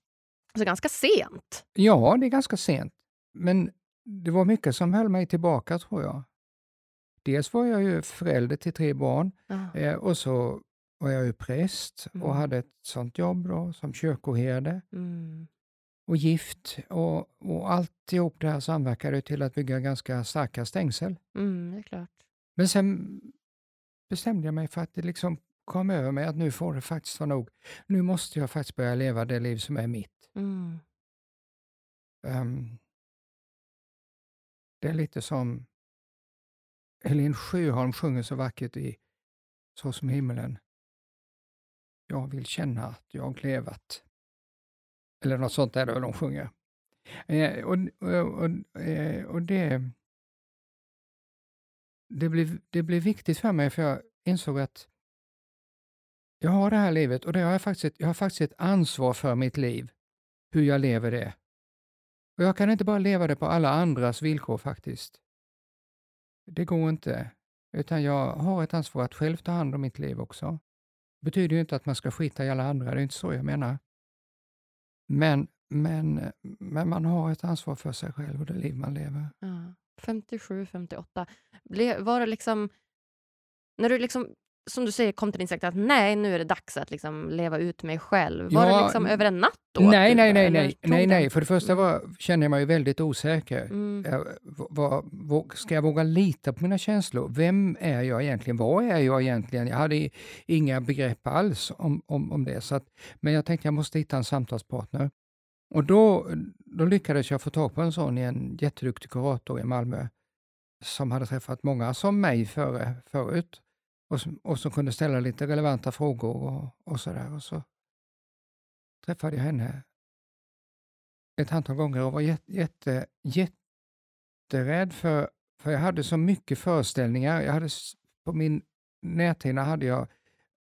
Så ganska sent. ja, det är ganska sent. Men det var mycket som höll mig tillbaka tror jag. Dels var jag ju förälder till tre barn eh, och så var jag ju präst och Mm. hade ett sånt jobb då som kyrkoherde Mm. och gift och, och alltihop det här samverkade till att bygga ganska starka stängsel. Mm, det är klart. Men sen bestämde jag mig för att det liksom kom över mig att nu får det faktiskt vara nog. Nu måste jag faktiskt börja leva det liv som är mitt. Mm. Det är lite som Helene Sjöholm sjunger så vackert i Så som himmelen. Jag vill känna att jag levat. Eller något sånt är det väl de sjunger. Eh, och, och, och, eh, och det, det, blev, det blev viktigt för mig för jag insåg att jag har det här livet och det har jag, faktiskt, jag har faktiskt ett ansvar för mitt liv, hur jag lever det. Och jag kan inte bara leva det på alla andras villkor faktiskt. Det går inte. Utan jag har ett ansvar att själv ta hand om mitt liv också. Det betyder ju inte att man ska skita i alla andra, det är inte så jag menar. Men, men, men man har ett ansvar för sig själv och det liv man lever. Ja. 57, 58. Ble, var det liksom... När du liksom, som du säger, kom till insikt att nej, nu är det dags att liksom leva ut mig själv. Var Ja, det liksom över en natt då? Nej, du- nej, nej, nej, nej, nej. För det första var, kände jag mig väldigt osäker. Mm. Jag, vad, vad, ska jag våga lita på mina känslor? Vem är jag egentligen? Vad är jag egentligen? Jag hade inga begrepp alls om, om, om det. Så att, men jag tänkte jag måste hitta en samtalspartner. Och då, då lyckades jag få tag på en sån i en jätteduktig kurator i Malmö som hade träffat många som mig före, förut och som, och som kunde ställa lite relevanta frågor och, och sådär. Och så träffade jag henne ett antal gånger och var jätte, jätte, jätterädd för, för jag hade så mycket föreställningar. Jag hade, på min näthinna hade jag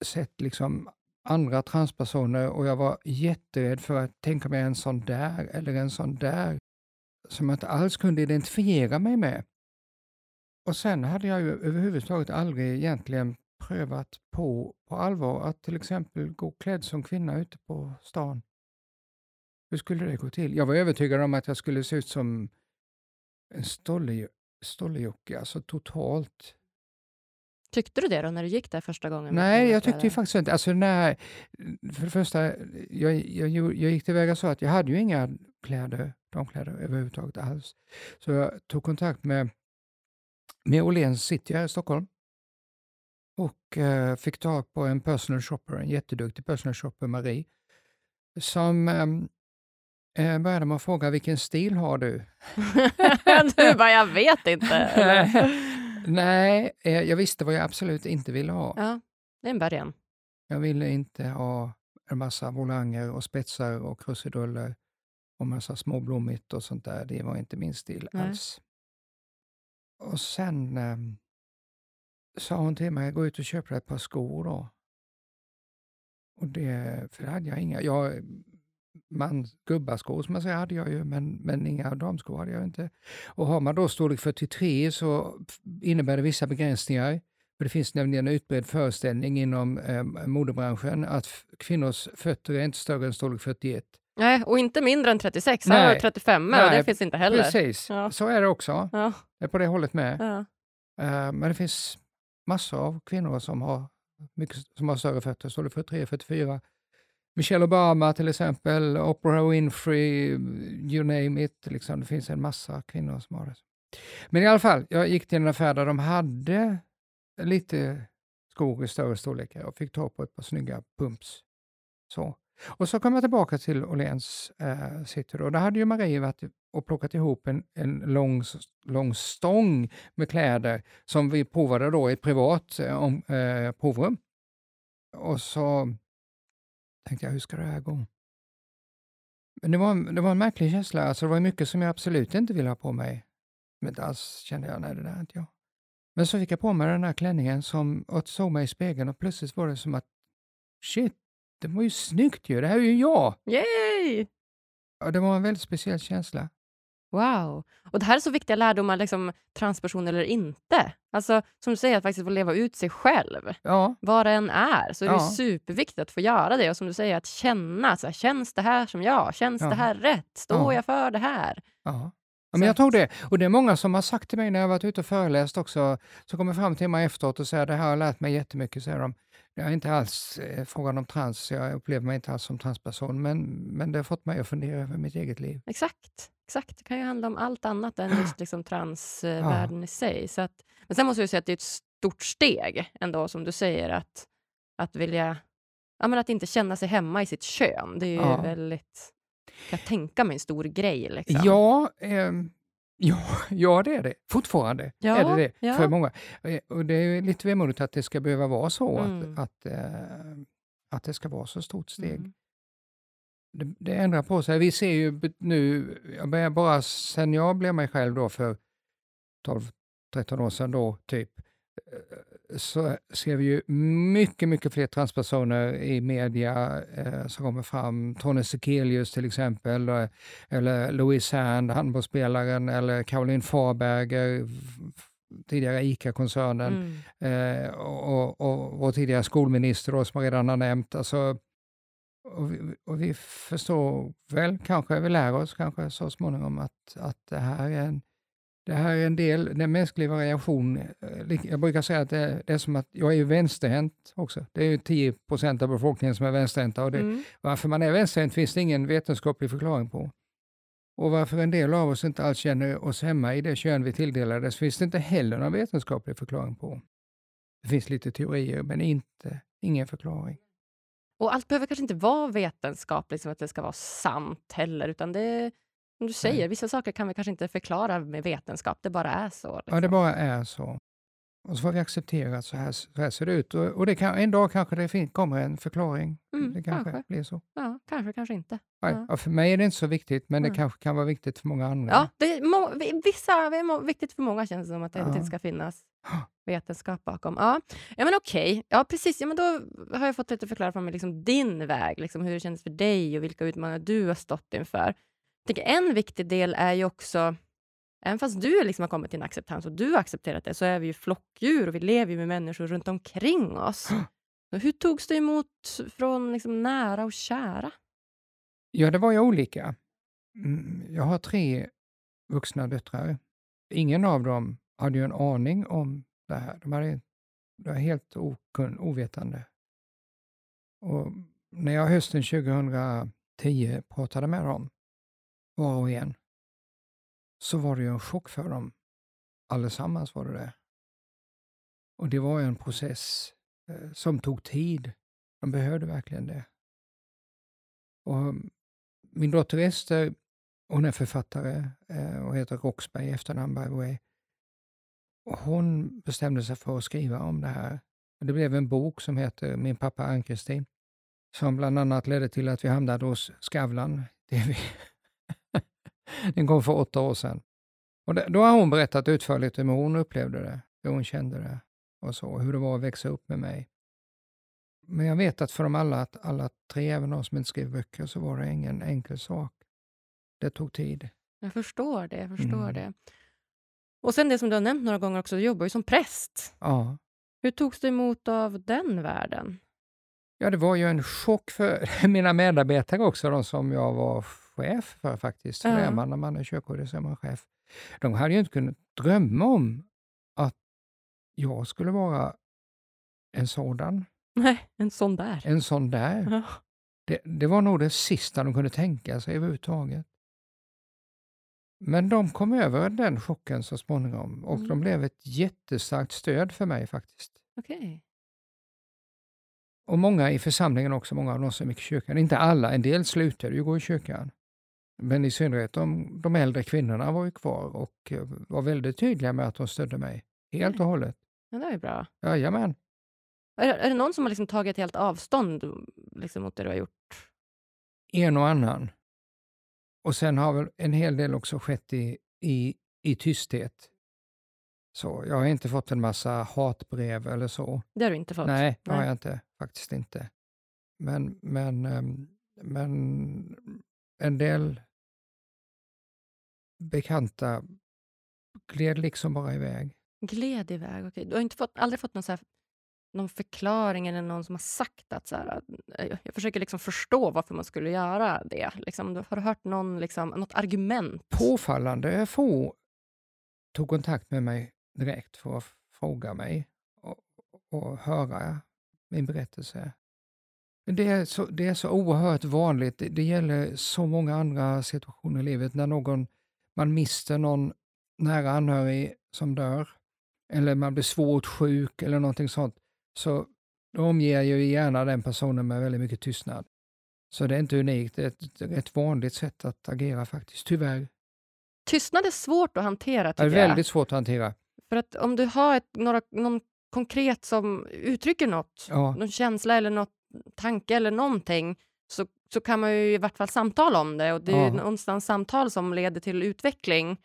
sett liksom andra transpersoner och jag var jätterädd för att tänka mig en sån där eller en sån där som jag inte alls kunde identifiera mig med. Och sen hade jag ju överhuvudtaget aldrig egentligen prövat på, på allvar att till exempel gå klädd som kvinna ute på stan. Hur skulle det gå till? Jag var övertygad om att jag skulle se ut som en stolle- stollejocke, alltså totalt. Tyckte du det då när du gick där första gången? Nej, jag tyckte ju faktiskt inte... Alltså när, för det första, jag, jag, jag gick tillväga så att jag hade ju inga kläder, damkläder överhuvudtaget alls. Så jag tog kontakt med, med Åhléns City här i Stockholm och eh, fick tag på en personal shopper, en jätteduktig personal shopper, Marie, som ehm, eh, började med att fråga vilken stil har du? du bara, jag vet inte. Nej, eh, jag visste vad jag absolut inte ville ha. ja, det är en början. Jag ville inte ha en massa volanger och spetsar och krusiduller och massa småblommigt och sånt där. Det var inte min stil Nej. alls. Och sen eh, sa hon till mig, gå ut och köpa ett par skor då. Och det, för det hade jag inga. Jag, man, gubbaskor som man säger hade jag ju, men, men inga damskor hade jag inte. Och har man då storlek 43 så innebär det vissa begränsningar. För det finns nämligen en utbredd föreställning inom eh, modebranschen att kvinnors fötter är inte större än storlek 41. Nej, och inte mindre än 36. Här har Nej. du 35 och Nej, det finns inte heller. Precis, Ja. så är det också. Ja, Det är på det hållet med. ja. Eh, men det finns massor av kvinnor som har, mycket, som har större fötter, storlek 43, 44. Michelle Obama till exempel, Oprah Winfrey, you name it. Liksom. Det finns en massa kvinnor som har det. Men i alla fall, jag gick till en affär där de hade lite skor i större storlekar och fick ta på ett par snygga pumps. Så. Och så kom jag tillbaka till Åhléns eh, City. Då. Där hade ju Marie varit och plockat ihop en, en lång, lång stång med kläder som vi provade då i ett privat eh, om, eh, provrum. Och så tänkte jag, hur ska det här gå? Men det var, en- det var en märklig känsla. Alltså, det var mycket som jag absolut inte ville ha på mig. Men alls kände jag, nej det där är inte jag. Men så fick jag på mig den här klänningen som, och såg mig i spegeln och plötsligt var det som att shit, det var ju snyggt ju, det här är ju jag! Yay! Ja, det var en väldigt speciell känsla. Wow! Och det här är så viktiga lärdomar, liksom, transperson eller inte. Alltså, som du säger, att faktiskt få leva ut sig själv. Ja, Vad det än är, så är det Ja. superviktigt att få göra det. Och som du säger, att känna. Så här, känns det här som jag? Känns Ja. det här rätt? Står Ja. jag för det här? ja. Men jag tror det. Och det är många som har sagt till mig när jag varit ute och föreläst också, som kommer fram till mig efteråt och säger det här har lärt mig jättemycket, säger de. Det är inte alls eh, frågan om trans, jag upplever mig inte alls som transperson, men, men det har fått mig att fundera över mitt eget liv. Exakt. Exakt. Det kan ju handla om allt annat än just liksom, transvärlden i sig. Så att, men sen måste jag säga att det är ett stort steg ändå, som du säger, att, att vilja... Ja, men att inte känna sig hemma i sitt kön. Det är ju Ja. väldigt... Kan jag tänka mig en stor grej. Liksom. Ja, ehm, ja, ja, det är det. Fortfarande Ja, är det det ja. för många. Eh, Och det är lite vemodigt att det ska behöva vara så, Mm. att, att, eh, att det ska vara så stort steg. Mm. Det, det ändrar på sig. Vi ser ju nu, jag börjar bara sen jag blev mig själv då för 12-13 år sedan då, typ, eh, så ser vi ju mycket, mycket fler transpersoner i media eh, som kommer fram. Tone Sekelius till exempel, eh, eller Louise Sand, handbollsspelaren, eller Caroline Farberger, tidigare ICA-koncernen, Mm. eh, och, och, och tidigare skolminister då, som jag redan har nämnt. Alltså, och, vi, och vi förstår väl, kanske, vi lär oss kanske så småningom att, att det här är en det här är en del, det är mänsklig variation. Eh, Jag brukar säga att det, det är som att jag är vänsterhänt också. Det är ju 10 procent av befolkningen som är vänsterhänta och det, Mm. varför man är vänsterhänt finns det ingen vetenskaplig förklaring på. Och varför en del av oss inte alls känner oss hemma i det kön vi tilldelades finns det inte heller någon vetenskaplig förklaring på. Det finns lite teorier, men inte, ingen förklaring. Och allt behöver kanske inte vara vetenskapligt, så att det ska vara sant heller, utan det som du säger, vissa saker kan vi kanske inte förklara med vetenskap, det bara är så. Liksom. Ja, det bara är så. Och så får vi acceptera att så här, så här ser det ut. Och, och det kan, en dag kanske det fin- kommer en förklaring. Mm, det kanske, kanske. blir så. Ja, kanske, kanske inte. Nej, Ja. för mig är det inte så viktigt, men det Nej. kanske kan vara viktigt för många andra. Ja, det är må, vi- vissa, det är må, viktigt för många känns det som att det Ja. inte ska finnas vetenskap bakom. Ja, ja men okej. Ja, precis. Ja, men då har jag fått lite förklara för mig liksom din väg, liksom hur det kändes för dig och vilka utmaningar du har stått inför. Tänker, en viktig del är ju också, även fast du liksom har kommit till en acceptans och du har accepterat det, så är vi ju flockdjur och vi lever ju med människor runt omkring oss. Hur togs det emot från liksom nära och kära? Ja, det var ju olika. Mm, Jag har tre vuxna döttrar. Ingen av dem hade ju en aning om det här. De hade, de var helt okun, ovetande. Och när jag hösten 2010 pratade med dem, var och en, så var det ju en chock för dem. Allesammans var det det. Och det var ju en process eh, som tog tid. De behövde verkligen det. Och mm, min dotter Ester, hon är författare eh, och heter Roxberg i efternamn by the way. Hon bestämde sig för att skriva om det här. Det blev en bok som heter Min pappa Ann-Kristin, som bland annat ledde till att vi hamnade hos Skavlan TV. Den kom för åtta år sedan. Och då har hon berättat utförligt hur hon upplevde det, hur hon kände det och så, hur det var att växa upp med mig. Men jag vet att för dem alla, att alla tre, även de som inte skrev böcker, så var det ingen enkel sak. Det tog tid. Jag förstår det. Jag förstår Mm. det. Och sen det som du har nämnt några gånger också, du jobbar ju som präst. Ja. Hur togs du emot av den världen? ja, det var ju en chock för mina medarbetare också, de som jag var chef för faktiskt. Det är Ja. man när man är kyrkoherde så är man chef. De hade ju inte kunnat drömma om att jag skulle vara en sådan, Nej, en sån där. en sån där. Ja. Det, det var nog det sista de kunde tänka sig överhuvudtaget. Men de kom över den chocken så småningom och Mm. de blev ett jättestarkt stöd för mig faktiskt. Okej. Och många i församlingen också, många av de som gick i kyrkan. Inte alla, en del slutade ju gå i kyrkan. Men i synnerhet de, de äldre kvinnorna var ju kvar och eh, var väldigt tydliga med att de stödde mig. Helt och hållet. Ja, det är ju bra. Jajamän. Är, är det någon som har liksom tagit helt avstånd liksom, mot det du har gjort? En och annan. Och sen har väl en hel del också skett i, i, i tysthet. Så jag har inte fått en massa hatbrev eller så. Det har du inte fått? Nej, det har jag inte. Faktiskt inte. Men, men, ehm, men en del bekanta gled liksom bara iväg. Gled iväg, okej. Du har inte fått, aldrig fått någon, så här, någon förklaring eller någon som har sagt att så här, eh, jag försöker liksom förstå varför man skulle göra det. Liksom, du har du hört någon, liksom, något argument? Påfallande få tog kontakt med mig direkt för att fråga mig och, och höra min berättelse. Det är, så, det är så oerhört vanligt. Det, det gäller så många andra situationer i livet när någon, man mister någon nära anhörig som dör eller man blir svårt sjuk eller någonting sånt, så omger ju gärna den personen med väldigt mycket tystnad. Så det är inte unikt, det är ett rätt vanligt sätt att agera faktiskt, tyvärr. Tystnad är svårt att hantera, Det är tycker jag. väldigt svårt att hantera. För att om du har ett, några, någon konkret som uttrycker något, Ja, någon känsla eller något tanke eller någonting, så, så kan man ju i vart fall samtala om det. Och det är ju Ja. någonstans samtal som leder till utveckling.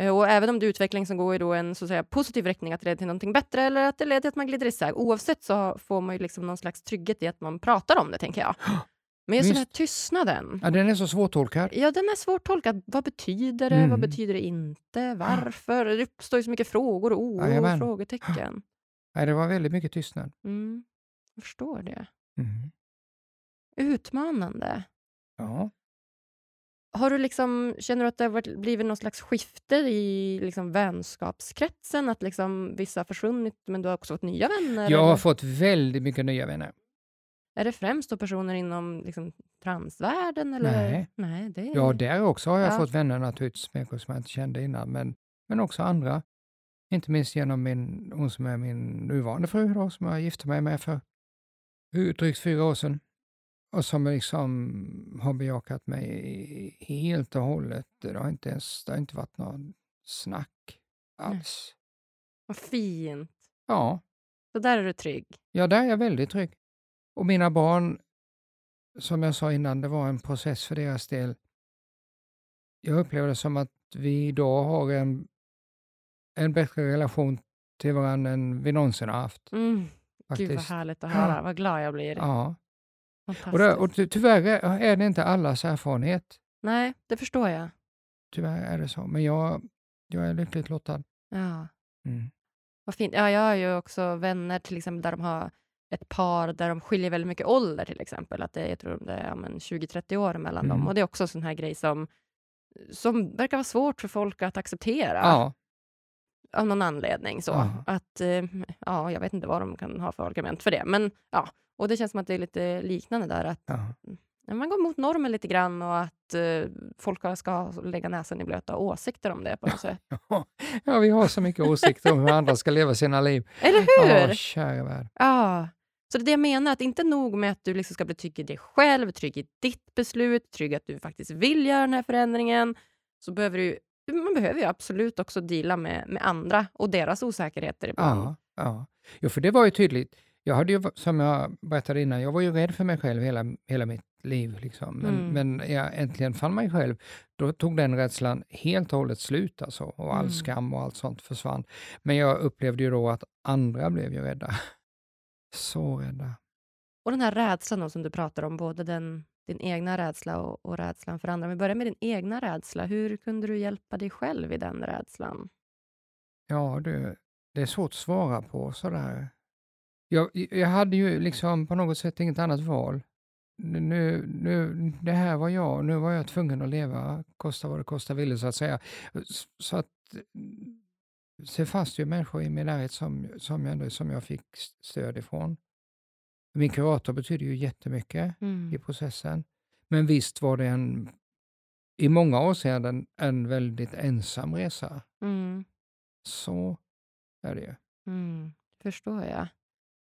Eh, Och även om det är utveckling som går i då en så att säga, positiv riktning, att det leder till någonting bättre eller att det leder till att man glider isär. Oavsett så får man ju liksom någon slags trygghet i att man pratar om det, tänker jag. Men just den här tystnaden, ja den är så svårtolkad. ja den är svårtolkad. Vad betyder det? Mm. Vad betyder det inte? Varför? Det uppstår ju så mycket frågor och oro och frågetecken. Nej, det var väldigt mycket tystnad. Mm. Jag förstår det. Mm. Utmanande. Ja. Har du liksom, känner du att det har varit, blivit någon slags skifte i liksom vänskapskretsen? Att liksom vissa har försvunnit men du har också fått nya vänner? Jag har eller? fått väldigt mycket nya vänner. Är det främst då personer inom liksom transvärlden? Eller? Nej. Nej det är... Ja, där också har jag Ja. fått vänner naturligtvis, människor som jag inte kände innan, men, men också andra. Inte minst genom min, hon som är min nuvarande fru då, som jag gifte mig med för drygt fyra år sedan. Och som liksom har bejakat mig helt och hållet. Det har inte ens det har inte varit någon snack alls. Vad fint. Ja, Så där är du trygg. ja, där är jag väldigt trygg. Och mina barn, som jag sa innan, det var en process för deras del. Jag upplever det som att vi idag har en, en bättre relation till varandra än vi någonsin har haft. Mm. Gud vad härligt att höra. Vad glad jag blir. Ja. Och, det, och ty- tyvärr är- det inte allas erfarenhet. Nej, det förstår jag. Tyvärr är det så. Men jag, jag är lyckligt lottad. Ja. Mm. Vad fint. Ja, jag har ju också vänner till exempel där de har ett par där de skiljer väldigt mycket ålder till exempel. Att det jag tror det är ja, men 20-30 år mellan Mm. dem. Och det är också en sån här grej som, som verkar vara svårt för folk att acceptera Ja, av någon anledning. Så. Ja. Att, eh, ja, jag vet inte vad de kan ha för argument för det. Men ja, och det känns som att det är lite liknande där. Att ja. ja, man går mot normen lite grann och att eh, folk ska lägga näsan i blöta åsikter om det på något sätt. ja, vi har så mycket åsikter om hur andra ska leva sina liv. Eller Ja, hur? kära värld. Ja. Så det är det jag menar, att inte nog med att du liksom ska bli trygg i dig själv, trygg i ditt beslut, trygg att du faktiskt vill göra den här förändringen, så behöver du man behöver ju absolut också deala med, med andra och deras osäkerheter ibland. Ja, ja. Jo, för det var ju tydligt. Jag hade ju, som jag berättade innan, jag var ju rädd för mig själv hela, hela mitt liv. Liksom. Men, Mm. men när jag äntligen fann mig själv, då tog den rädslan helt och hållet slut. Alltså, och all Mm. skam och allt sånt försvann. Men jag upplevde ju då att andra blev ju rädda. Så rädda. Och den här rädslan då, som du pratar om, både den, din egna rädsla och, och rädslan för andra. Om vi börjar med din egna rädsla, hur kunde du hjälpa dig själv i den rädslan? Ja, du, det är svårt att svara på sådär. Jag, jag hade ju liksom på något sätt inget annat val. Nu, nu, det här var jag, nu var jag tvungen att leva, kosta vad det kosta ville så att säga. Så att mm, se fast ju människor i min närhet som, som, jag, som jag fick stöd ifrån. Min kurator betyder ju jättemycket Mm. i processen. Men visst var det en, i många avseenden en väldigt ensam resa. Mm. Så är det ju. Mm. Förstår jag.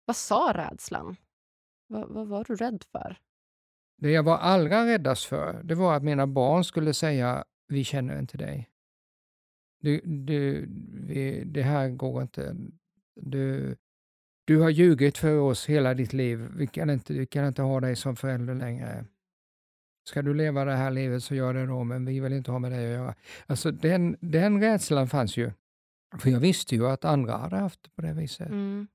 Vad sa rädslan? Vad, vad var du rädd för? Det jag var allra räddast för, det var att mina barn skulle säga vi känner inte dig. Du, du, vi, det här går inte. Du, du har ljugit för oss hela ditt liv. Vi kan, inte, vi kan inte ha dig som förälder längre. Ska du leva det här livet så gör det då, men vi vill inte ha med dig att göra. Alltså den, den rädslan fanns ju. För jag visste ju att andra hade haft det på det viset. Mm.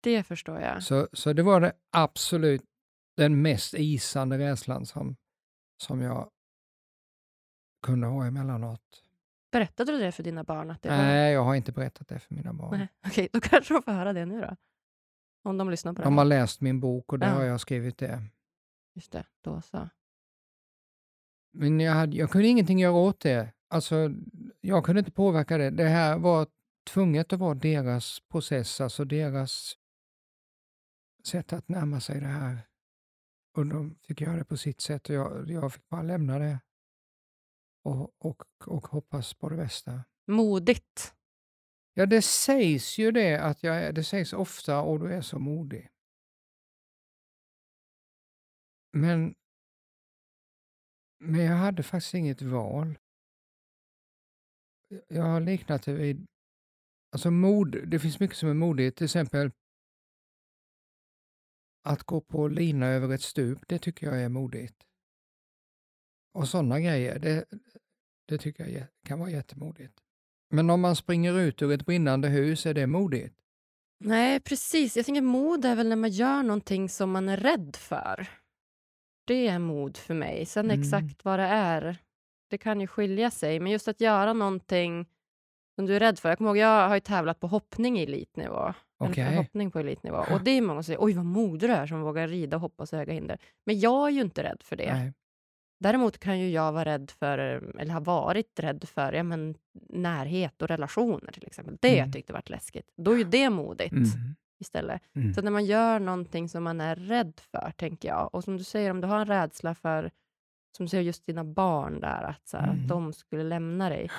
Det förstår jag. Så, så det var det absolut den mest isande rädslan som, som jag kunde ha emellanåt. Berättade du det för dina barn? Att det var... Nej, jag har inte berättat det för mina barn. Nej. Okej, då kanske de får höra det nu då. Om de lyssnar på det De har läst min bok och där Ja. har jag skrivit det. Just det, då så. Men jag, hade, jag kunde ingenting göra åt det. Alltså, jag kunde inte påverka det. Det här var tvunget att vara deras process, alltså deras sätt att närma sig det här. Och de fick göra det på sitt sätt och jag, jag fick bara lämna det. Och, och, och hoppas på det bästa. Modigt. Ja, det sägs ju det, att jag är, det sägs ofta och du är så modig. Men, men jag hade faktiskt inget val. Jag har liknat det vid, alltså mod, det finns mycket som är modigt, till exempel att gå på lina över ett stup, det tycker jag är modigt. Och sådana grejer, det, det tycker jag kan vara jättemodigt. Men om man springer ut ur ett brinnande hus, är det modigt? Nej, precis. Jag tänker mod är väl när man gör någonting som man är rädd för. Det är mod för mig. Sen Mm. exakt vad det är, det kan ju skilja sig. Men just att göra någonting som du är rädd för. Jag kommer ihåg, jag har ju tävlat på hoppning i elitnivå. Eller Okej. hoppning på elitnivå. Och det är många som säger, oj vad modig du är som vågar rida och hoppa så höga hinder. Men jag är ju inte rädd för det. Nej. Däremot kan ju jag vara rädd för, eller ha varit rädd för, ja, men, närhet och relationer till exempel. Det Mm. jag tyckte varit läskigt. Då är ju det modigt Mm. istället. Mm. Så när man gör någonting som man är rädd för, tänker jag, och som du säger, om du har en rädsla för, som du säger, just dina barn där, att, så här, Mm. att de skulle lämna dig,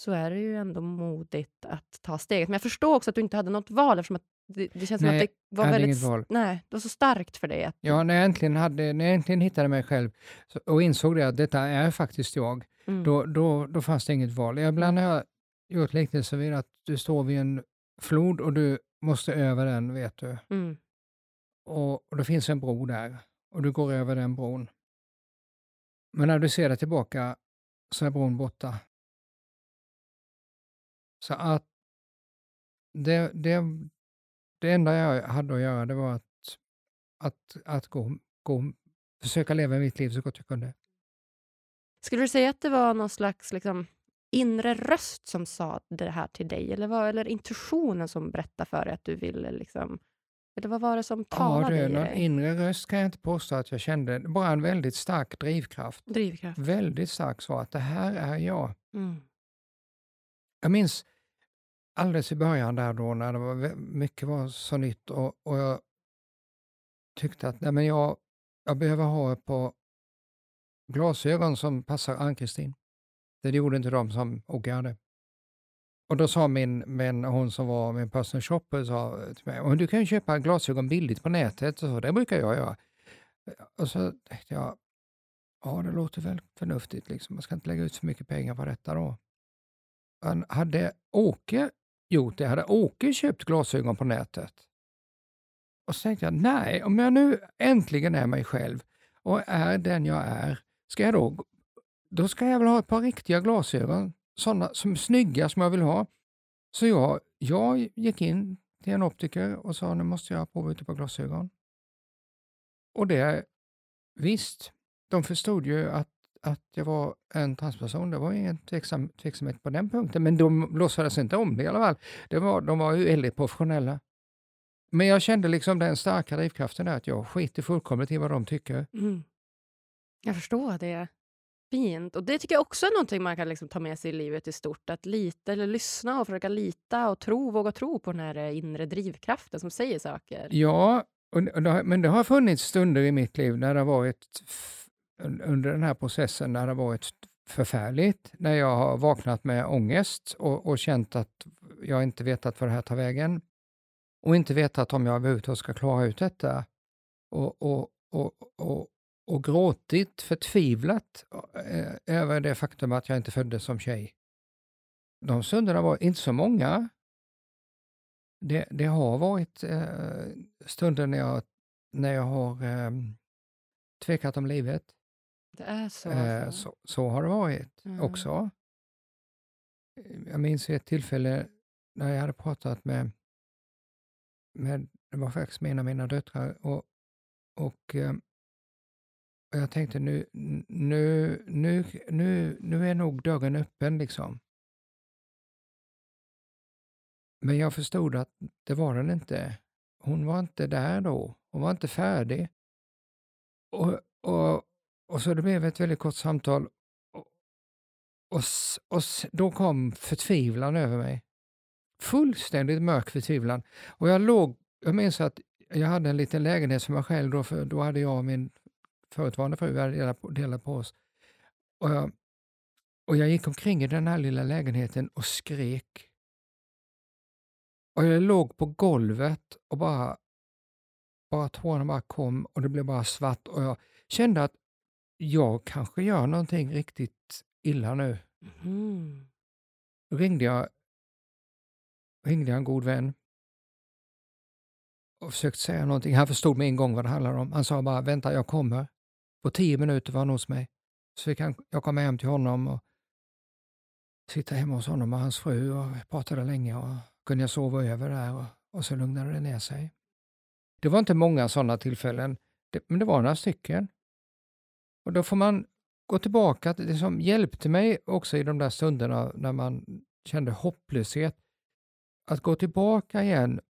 så är det ju ändå modigt att ta steget. Men jag förstår också att du inte hade något val, eftersom att det, det känns Nej, som att det var jag hade väldigt... inget val. Nej, det var så starkt för dig. Att, Ja, när jag äntligen, hade, när jag äntligen hittade mig själv och insåg det att detta är faktiskt jag, mm, då, då, då fanns det inget val. Ibland har jag gjort liknelser vid att du står vid en flod och du måste över den, vet du. mm, Och, och det finns en bro där och du går över den bron. Men när du ser det tillbaka så är bron borta. Så att det, det, det enda jag hade att göra det var att, att, att gå, gå, försöka leva mitt liv så gott jag kunde. Skulle du säga att det var någon slags liksom, inre röst som sa det här till dig? Eller, var, eller intuitionen som berättade för dig att du ville... Liksom, eller vad var det som Ja, talade du, i någon dig? inre röst kan jag inte påstå att jag kände. Bara en väldigt stark drivkraft. Drivkraft. Väldigt stark så att det här är jag. Mm. Jag minns alldeles i början där då när det var, mycket var så nytt och, och jag tyckte att nej men jag, jag behöver ha ett par glasögon som passar Ann-Kristin. Det gjorde inte de som Åke hade. Och då sa min, min, hon som var min personal shopper sa till mig, du kan ju köpa glasögon billigt på nätet, och så, det brukar jag göra. Och så tänkte jag, ja det låter väl förnuftigt, liksom. man ska inte lägga ut för mycket pengar på detta då. Hade Åke gjort det, hade Åke köpt glasögon på nätet? Och så tänkte jag, nej, om jag nu äntligen är mig själv och är den jag är, ska jag då, då ska jag väl ha ett par riktiga glasögon, sådana som är snygga som jag vill ha. Så jag, jag gick in till en optiker och sa, nu måste jag prova ut ett par glasögon. Och det, visst, de förstod ju att, att jag var en transperson. Det var ingen tveksam, tveksamhet på den punkten, men de låtsades inte om det i alla fall. Det var, de var ju väldigt professionella. Men jag kände liksom den starka drivkraften där att jag skiter fullkomligt i vad de tycker. Mm. Jag förstår det. Fint. Och det tycker jag också är någonting man kan liksom ta med sig i livet i stort. Att lita eller lyssna och försöka lita och tro, våga tro på den här eh, inre drivkraften som säger saker. Ja, och, och det har, men det har funnits stunder i mitt liv när det har varit under den här processen när det har varit förfärligt, när jag har vaknat med ångest och, och känt att jag inte vetat vart det här tar vägen och inte vetat om jag överhuvudtaget ska klara ut detta och, och, och, och, och gråtit förtvivlat eh, över det faktum att jag inte föddes som tjej. De stunderna var inte så många, det, det har varit eh, stunder när jag, när jag har eh, tvekat om livet. Det är så. Eh, alltså. så, så har det varit Mm. också. Jag minns ett tillfälle när jag hade pratat med, med det var faktiskt med en av mina döttrar och, och, eh, och jag tänkte nu, nu, nu, nu, nu är nog dörren öppen liksom. Men jag förstod att det var den inte. Hon var inte där då. Hon var inte färdig. Och, och, och så det blev ett väldigt kort samtal. Och, och, och då kom förtvivlan över mig. Fullständigt mörk förtvivlan. Och jag låg, jag minns att jag hade en liten lägenhet som jag själv då, för då hade jag och min förutvarande fru, delat på, delat på oss. Och jag, och jag gick omkring i den här lilla lägenheten och skrek. Och jag låg på golvet och bara, bara tårarna bara kom och det blev bara svart och jag kände att jag kanske gör någonting riktigt illa nu. Mm. Då ringde jag, ringde jag en god vän och försökte säga någonting. Han förstod med en gång vad det handlade om. Han sa bara, vänta jag kommer. På tio minuter var han hos mig. Så han, jag kom hem till honom och sitta hemma hos honom och hans fru och pratade länge och kunde jag sova över där och, och så lugnade det ner sig. Det var inte många sådana tillfällen, det, men det var några stycken. Och då får man gå tillbaka, det som hjälpte mig också i de där stunderna när man kände hopplöshet, att gå tillbaka igen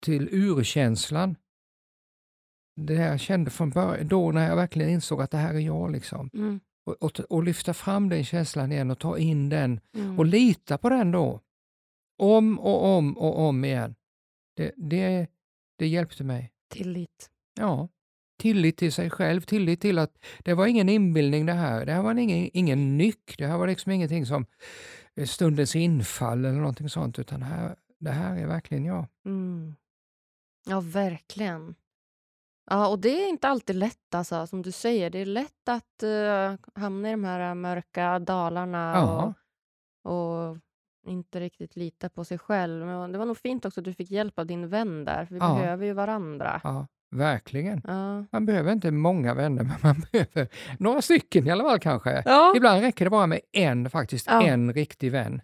till urkänslan. Det jag kände från början, då när jag verkligen insåg att det här är jag. liksom. Mm. Och, och, och, lyfta fram den känslan igen och ta in den mm. och lita på den då. Om och om och om igen. Det, det, det hjälpte mig. Tillit. Ja, tillit till sig själv, tillit till att det var ingen inbildning det här. Det här var ingen, ingen nyck, det här var liksom ingenting som stundens infall eller någonting sånt, utan det här, det här är verkligen jag. Mm. Ja, verkligen. Ja, och det är inte alltid lätt alltså, som du säger. Det är lätt att uh, hamna i de här mörka dalarna ja. och, och, inte riktigt lita på sig själv. Men det var nog fint också att du fick hjälp av din vän där, för vi ja. behöver ju varandra. Ja, verkligen. Ja. Man behöver inte många vänner, men man behöver några stycken i alla fall kanske. Ibland räcker det bara med en, faktiskt en riktig vän.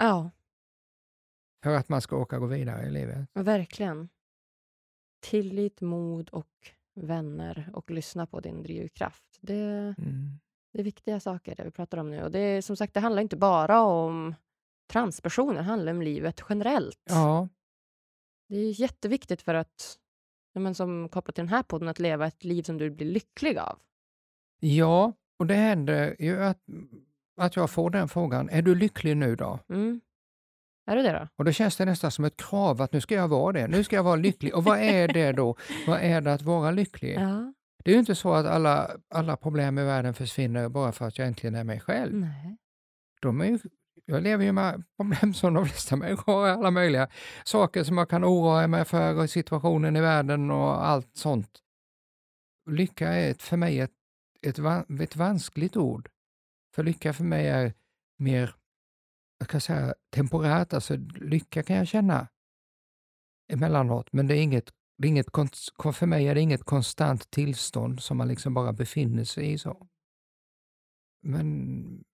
För att man ska åka gå vidare i livet. Verkligen. Tillit, mod och vänner och lyssna på din drivkraft. Det, mm. det är viktiga saker det vi pratar om nu. Och det är, som sagt, det handlar inte bara om transpersoner, det handlar om livet generellt. Ja. Det är jätteviktigt för att, men som kopplat till den här podden, att leva ett liv som du blir lycklig av. Ja, och det händer ju att, att jag får den frågan. Är du lycklig nu då? Mm. Är du det då? Och då känns det nästan som ett krav att nu ska jag vara det. Nu ska jag vara lycklig. Och vad är det då? vad är det att vara lycklig? Ja. Det är ju inte så att alla, alla problem i världen försvinner bara för att jag äntligen är mig själv. Nej. De är ju, jag lever ju med problem som de flesta människor har, alla möjliga saker som man kan oroa mig för, och situationen i världen och allt sånt. Lycka är ett, för mig ett, ett, ett vanskligt ord. För lycka för mig är mer jag kan säga temporärt, alltså lycka kan jag känna emellanåt, men det är inget, det är inget, för mig är det inget konstant tillstånd som man liksom bara befinner sig i. så. Men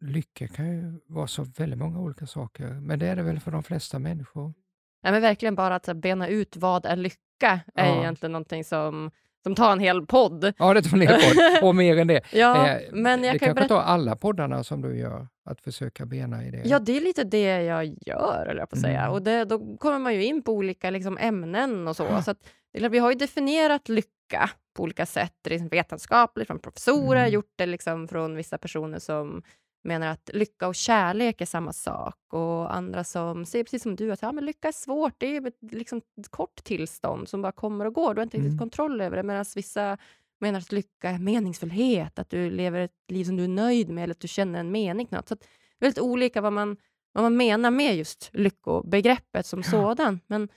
lycka kan ju vara så väldigt många olika saker, men det är det väl för de flesta människor. Ja, men verkligen bara att bena ut vad är lycka är ja. egentligen någonting som som tar en hel podd. Ja, det tar en hel podd och mer än det. ja, eh, men jag det kan kanske berätta... tar alla poddarna som du gör, att försöka bena i det. Ja, det är lite det jag gör, eller jag på att säga. Mm. Och det, då kommer man ju in på olika liksom, ämnen och så. Ja. så att, vi har ju definierat lycka på olika sätt, liksom vetenskapligt, från professorer, mm. gjort det liksom från vissa personer som menar att lycka och kärlek är samma sak och andra som säger precis som du att ja, men lycka är svårt, det är ett, liksom, ett kort tillstånd som bara kommer och går, du har inte riktigt mm. kontroll över det medan vissa menar att lycka är meningsfullhet, att du lever ett liv som du är nöjd med eller att du känner en mening. Något. Så det är väldigt olika vad man, vad man menar med just lyckobegreppet som ja. sådan. Men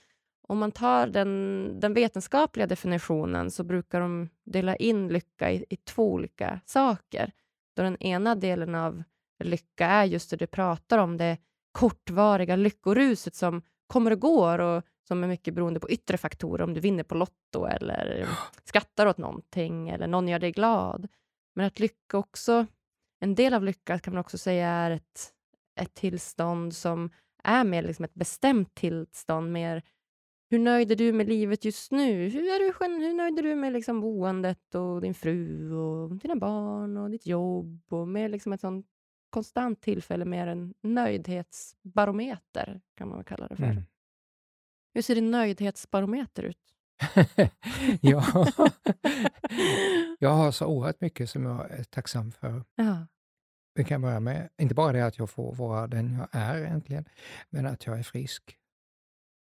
om man tar den, den vetenskapliga definitionen så brukar de dela in lycka i, i två olika saker. Då den ena delen av lycka är just det du pratar om, det kortvariga lyckoruset som kommer och går och som är mycket beroende på yttre faktorer, om du vinner på Lotto eller skrattar åt någonting eller någon gör dig glad. Men att lycka också, en del av lycka kan man också säga är ett, ett tillstånd som är mer liksom ett bestämt tillstånd, mer hur nöjd är du med livet just nu? Hur, är du, hur nöjd är du med liksom boendet och din fru och dina barn och ditt jobb och med liksom ett sånt konstant tillfälle, mer en nöjdhetsbarometer kan man väl kalla det för. Mm. Hur ser din nöjdhetsbarometer ut? ja. jag har så oerhört mycket som jag är tacksam för. Ja. Vi kan börja med, inte bara det att jag får vara den jag är äntligen, men att jag är frisk.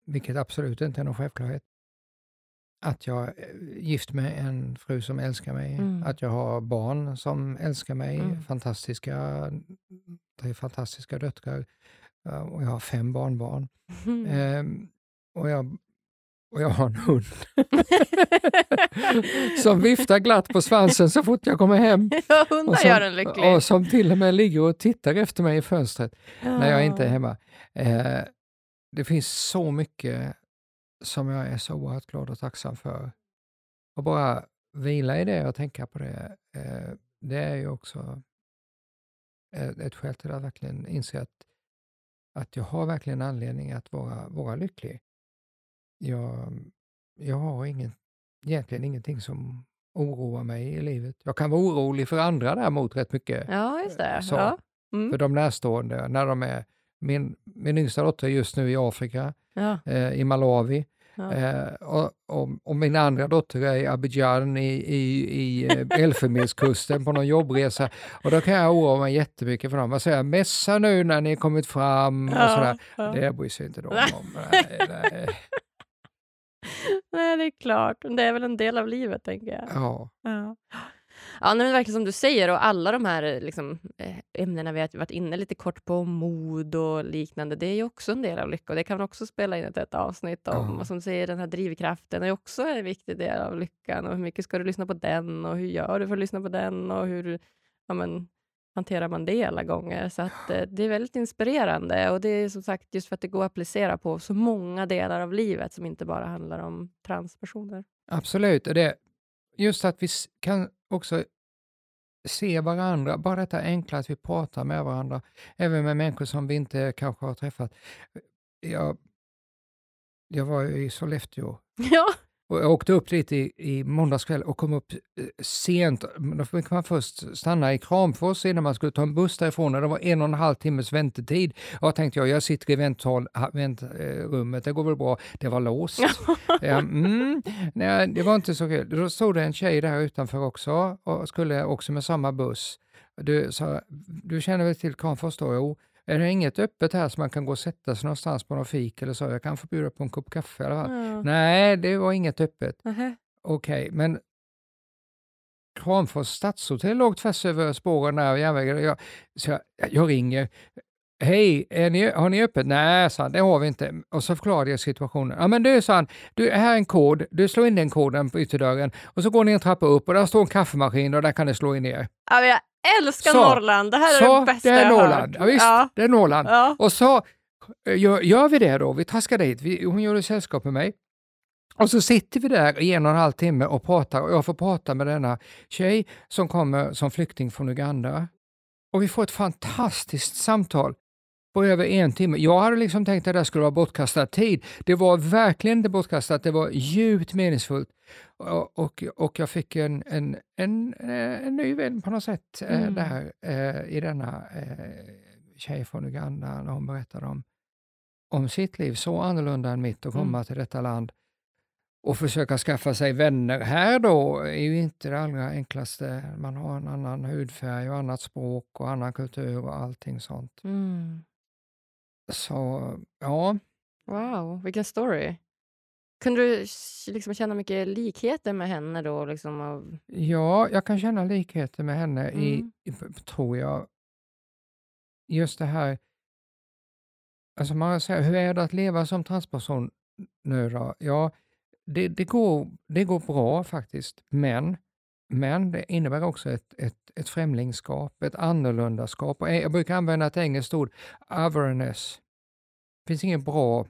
Vilket absolut inte är någon självklarhet. Att jag är gift med en fru som älskar mig, Mm. att jag har barn som älskar mig, Mm. fantastiska, tre fantastiska döttrar eh, och jag har fem barnbarn. Mm. Ehm, och, jag, och jag har en hund som viftar glatt på svansen så fort jag kommer hem. ja, Och hundar som, gör en lycklig. och som till och med ligger och tittar efter mig i fönstret när jag inte är Ja. hemma. Eh, det finns så mycket som jag är så oerhört glad och tacksam för. Och bara vila i det och tänka på det, eh, det är ju också ett, skäl till att verkligen inse att, att jag har verkligen anledning att vara, vara lycklig. Jag, jag har ingen, egentligen ingenting som oroar mig i livet. Jag kan vara orolig för andra däremot rätt mycket Ja, just det. Så. Ja. Mm. för de närstående när de är min, min yngsta dotter är just nu i Afrika, Ja. eh, i Malawi. Ja. Eh, och, och, och min andra dotter är i Abidjan i, i, i eh, Elfenbenskusten på någon jobbresa. Och då kan jag oroa mig jättemycket för dem. Vad säger jag? Messa nu när ni kommit fram och sådär. ja. Det bryr sig inte de om. Nej, nej. Nej, det är klart. Det är väl en del av livet, tänker jag. Ja, Ja. Men verkligen som du säger, och alla de här liksom, eh, ämnena vi har varit inne lite kort på, mod och liknande, det är ju också en del av lycka. Det kan man också spela in ett, ett avsnitt om. Ja. Och som du säger, den här drivkraften är också en viktig del av lyckan. Och hur mycket ska du lyssna på den? Och hur gör du för att lyssna på den? Och hur ja, men, hanterar man det alla gånger? Så att, eh, det är väldigt inspirerande. Och det är som sagt just för att det går att applicera på så många delar av livet som inte bara handlar om transpersoner. absolut. Och det, just att vi kan också se varandra, bara detta enkla att vi pratar med varandra, även med människor som vi inte kanske har träffat. Jag, jag var ju i Sollefteå Ja, och jag åkte upp dit i, i måndags kväll och kom upp eh, sent. Då fick man först stanna i Kramfors innan man skulle ta en buss därifrån och det var en och en halv timmes väntetid. Och jag tänkte jag, jag sitter i vänthåll, väntrummet, det går väl bra. Det var låst. Mm, nej, det var inte så kul. Då stod det en tjej där utanför också och skulle också med samma buss. Du, sa, du känner väl till Kramfors då? Jo. Är det inget öppet här så man kan gå och sätta sig någonstans på någon fik eller så? Jag kan få bjuda på en kopp kaffe i alla fall. ja. Nej, det var inget öppet. Nähä. Okej, men Kramfors stadshotell låg tvärs över spåren där och järnvägen. Jag, så jag, jag ringer. Hej, ni, har ni öppet? Nej, sa han, det har vi inte. Och så förklarade jag situationen. Ja, men du, sa han, du, här är en kod. Du slår in den koden på ytterdörren och så går ni en trappa upp och där står en kaffemaskin och där kan ni slå in er. Ja, jag älskar Så. Norrland. Det här är Så, det bästa det är jag har Norrland. hört. Ja, visst, Ja. det är Norrland. Ja. Och så eh, gör, gör vi det då. Vi traskar dit. Vi, hon gjorde sällskap med mig. Och så sitter vi där i en och en halv timme och pratar och jag får prata med denna tjej som kommer som flykting från Uganda. Och vi får ett fantastiskt samtal på över en timme. Jag hade liksom tänkt att det skulle vara bortkastad tid. Det var verkligen inte bortkastat, det var djupt meningsfullt. Och, och, och jag fick en, en, en, eh, en ny vän på något sätt eh, Mm. där eh, i denna tjej från Uganda när hon berättade om, om sitt liv, så annorlunda än mitt, att komma Mm. till detta land och försöka skaffa sig vänner här då är ju inte det allra enklaste. Man har en annan hudfärg och annat språk och annan kultur och allting sånt. Mm. Så ja, Wow, vilken story. Kunde du liksom känna mycket likheter med henne då? Liksom av... ja, jag kan känna likheter med henne i, Mm. i, tror jag, just det här, alltså man säger, hur är det att leva som transperson nu då? Ja, det, det, går, det går bra faktiskt, men, men det innebär också ett, ett, ett främlingskap, ett annorlundaskap. Och jag brukar använda ett engelskt ord, otherness. Det finns ingen bra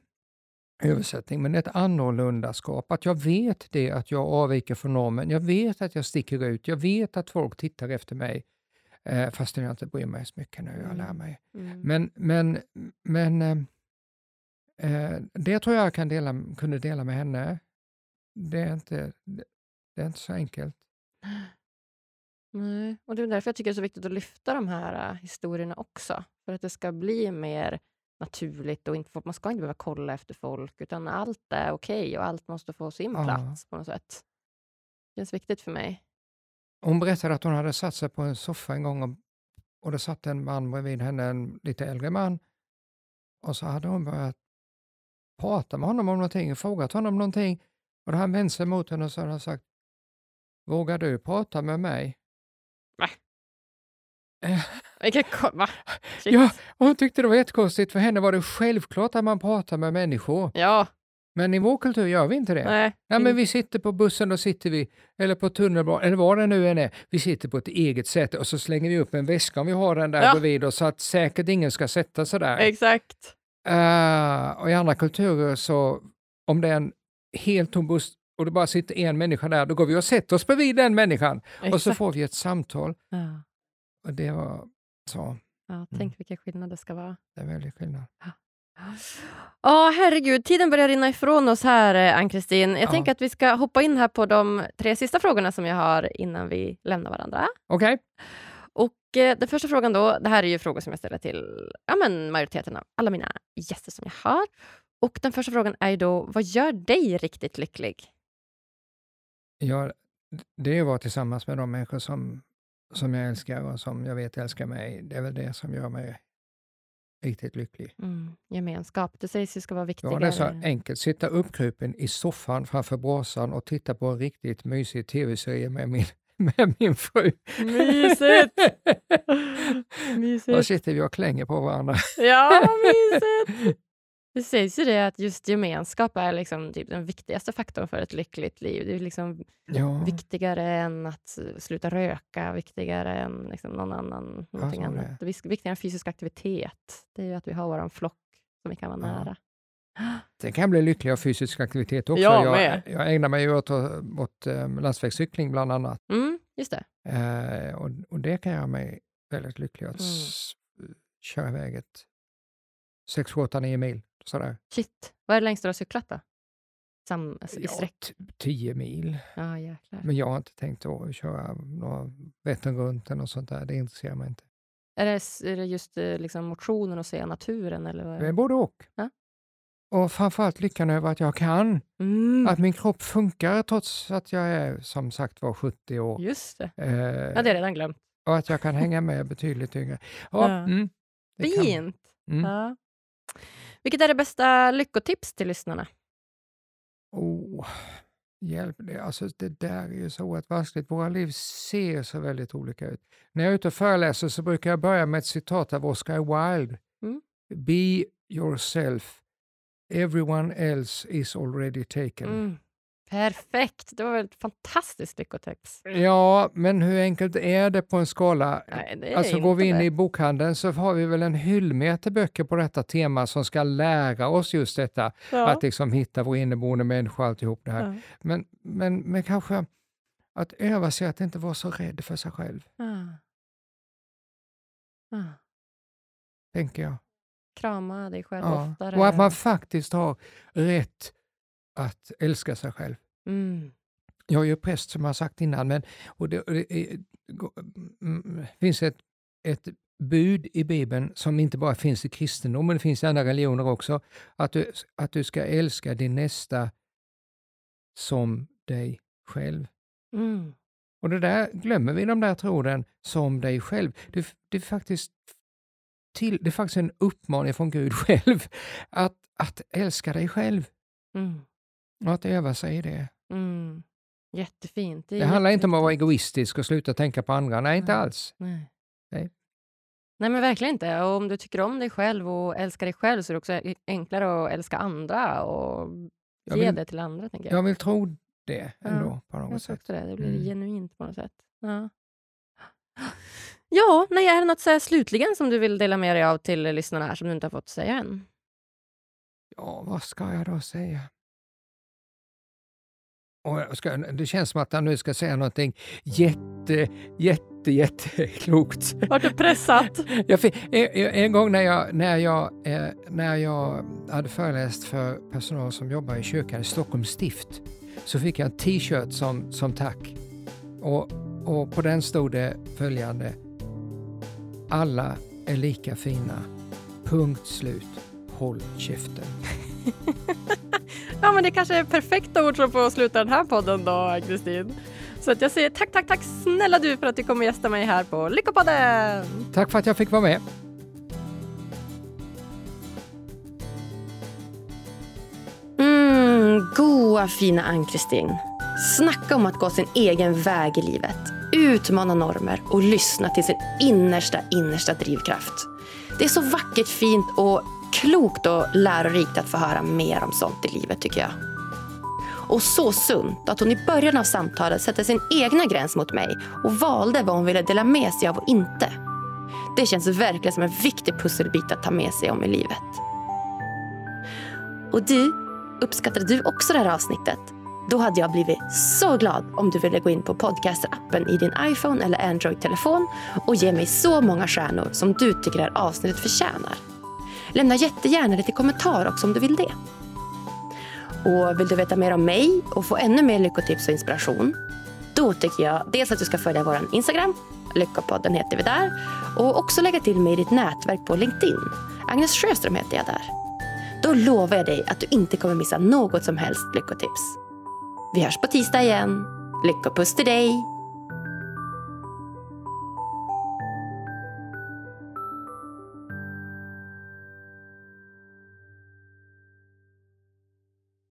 översättning, men ett annorlundaskap. Att jag vet det, att jag avviker från normen. Jag vet att jag sticker ut. Jag vet att folk tittar efter mig. Eh, fastän jag inte bryr mig så mycket nu, jag lär mig. Mm. Men, men, men eh, eh, det tror jag kan dela, kunde dela med henne. Det är inte, det, det är inte så enkelt. Nej. Och det är därför jag tycker det är så viktigt att lyfta de här äh, historierna också. För att det ska bli mer naturligt och inte, man ska inte behöva kolla efter folk utan allt är okej och allt måste få sin Ja. plats på något sätt. Det känns viktigt för mig. Hon berättade att hon hade satt sig på en soffa en gång och, och det satt en man bredvid henne, en lite äldre man. Och så hade hon börjat prata med honom om någonting, frågat honom någonting. Och då hade han vänt sig mot henne och så hade han sagt, vågar du prata med mig? Va? Vilken va? Shit. Ja, och hon tyckte det var jättekonstigt. För henne var det självklart att man pratar med människor. ja. Men i vår kultur gör vi inte det. Nej. Ja, men vi sitter på bussen, då sitter vi, eller på tunnelbanan, eller vad det nu än är. Vi sitter på ett eget sätt och så slänger vi upp en väska om vi har den där Ja. bredvid oss så att säkert ingen ska sätta sig där. Exakt. Eh, och i andra kulturer så, om det är en helt tom buss och det bara sitter en människa där, då går vi och sätter oss bredvid den människan och så Exakt. får vi ett samtal. Ja. Och det var så, Ja, tänk vilken skillnad det ska vara. det är väldigt skillnad. Ja, herregud, tiden börjar rinna ifrån oss här, eh, Ann-Kristin. Jag Ja. tänker att vi ska hoppa in här på de tre sista frågorna som jag har innan vi lämnar varandra. Okej, Och eh, Den första frågan då, det här är ju frågor som jag ställer till ja, men majoriteten av alla mina gäster som jag har. Och Den första frågan är ju då, vad gör dig riktigt lycklig? Ja, det är att vara tillsammans med de människor som, som jag älskar och som jag vet älskar mig. Det är väl det som gör mig riktigt lycklig. Mm, gemenskap, det sägs ju ska vara Ja, viktigare. det är så enkelt. Sitta uppkrupen i soffan framför brasan och titta på en riktigt mysig tv-serie med min, med min fru. Mysigt! Då Mysigt. sitter vi och klänger på varandra. Ja, mysigt! Det sägs ju det att just gemenskap är liksom typ den viktigaste faktorn för ett lyckligt liv. Det är liksom Ja, viktigare än att eh, sluta röka, viktigare än liksom någon annan, någonting annat. Det är viktigare än fysisk aktivitet. Det är ju att vi har vår flock som vi kan vara Ja. nära. det kan bli lycklig av fysisk aktivitet också. Jag jag, jag ägnar mig ju åt, åt um, landsvägscykling bland annat. Mm, just det. Eh, och, och det kan göra mig väldigt lycklig att Mm. köra iväg ett 6, 7, 8, 9 mil. Sådär. Shit. Vad är det längsta du har cyklat då? Sam, alltså, I Ja, sträck? t- 10 mil. Ja, jäklar. Men jag har inte tänkt att köra några Vättern runt eller något sånt där. Det intresserar mig inte. Är det, är det just eh, liksom motionen och se naturen? Eller vad? Det är både och. Ja. Och framförallt lyckan över att jag kan. Mm, Att min kropp funkar trots att jag är som sagt var 70 år. just det. Eh, Ja, det redan glömt. Och att jag kan hänga med betydligt yngre. Ja, Ja. Mm, Fint! Mm. Ja. Vilket är det bästa lyckotips till lyssnarna? Oh, hjälp, det, alltså, det där är ju så oerhört vanskligt. Våra liv ser så väldigt olika ut. När jag är ute och föreläser så brukar jag börja med ett citat av Oscar Wilde. Mm. Be yourself. Everyone else is already taken. Mm. Perfekt! Det var ett fantastiskt lyckotips. Ja, men hur enkelt är det på en skala? Nej, Alltså går vi in det. i bokhandeln så har vi väl en hyllmeter böcker på detta tema som ska lära oss just detta. Ja. Att liksom hitta vår inneboende människa och alltihop det här. Ja. Men, men, men kanske att öva sig att inte vara så rädd för sig själv, Ah. Ah. tänker jag. Krama dig själv Ja. oftare. Och att man faktiskt har rätt att älska sig själv. Mm. Jag är ju präst som jag sagt innan, men och det, och det är, mm, finns ett, ett bud i Bibeln som inte bara finns i kristendomen, det finns i andra religioner också, att du, att du ska älska din nästa som dig själv. Mm. Och det där glömmer vi, de där tråden, som dig själv. Det, det, är faktiskt till, det är faktiskt en uppmaning från Gud själv att, att älska dig själv Mm. Och att öva sig i det. Mm. Jättefint. Det handlar inte om att vara egoistisk och sluta tänka på andra, nej inte Nej. alls. Nej. Nej. Nej, men verkligen inte. Och om du tycker om dig själv och älskar dig själv så är det också enklare att älska andra och Jag ge vill- det till andra, tänker jag. Jag vill tro det Ja, ändå på något Jag sätt. det. Det blir Mm. genuint på något sätt. Ja, ja nej, är det något så slutligen som du vill dela med dig av till lyssnarna här som du inte har fått säga än? Ja, vad ska jag då säga? Och ska, det känns som att jag nu ska säga någonting jätte, jätte, jätteklokt. Vart du pressat? Jag fick, en, en gång när jag, när, jag, eh, när jag hade föreläst för personal som jobbar i kyrkan i Stockholms stift så fick jag en t-shirt som, som tack. Och, och på den stod det följande. Alla är lika fina. Punkt slut. håll käften. ja, men det kanske är perfekta ord som får sluta den här podden då, Kristin. Så att jag säger tack, tack, tack snälla du för att du kommer gästa mig här på Lyckopodden! Tack för att jag fick vara med. Mm, goa fina Ann-Kristin. Snacka om att gå sin egen väg i livet. Utmana normer och lyssna till sin innersta, innersta drivkraft. Det är så vackert fint och klokt och lärorikt att få höra mer om sånt i livet tycker jag. Och så sunt att hon i början av samtalet sätter sin egna gräns mot mig och valde vad hon ville dela med sig av och inte. Det känns verkligen som en viktig pusselbit att ta med sig om i livet. Och du, uppskattade du också det här avsnittet? Då hade jag blivit så glad om du ville gå in på podcaster-appen i din iPhone eller Android-telefon och ge mig så många stjärnor som du tycker det här avsnittet förtjänar. Lämna jättegärna lite kommentar också om du vill det. Och vill du veta mer om mig och få ännu mer lyckotips och inspiration? Då tycker jag dels att du ska följa vår Instagram, Lyckopodden heter vi där, och också lägga till mig i ditt nätverk på LinkedIn. Agnes Sjöström heter jag där. Då lovar jag dig att du inte kommer missa något som helst lyckotips. Vi hörs på tisdag igen. Lyckopuss till dig!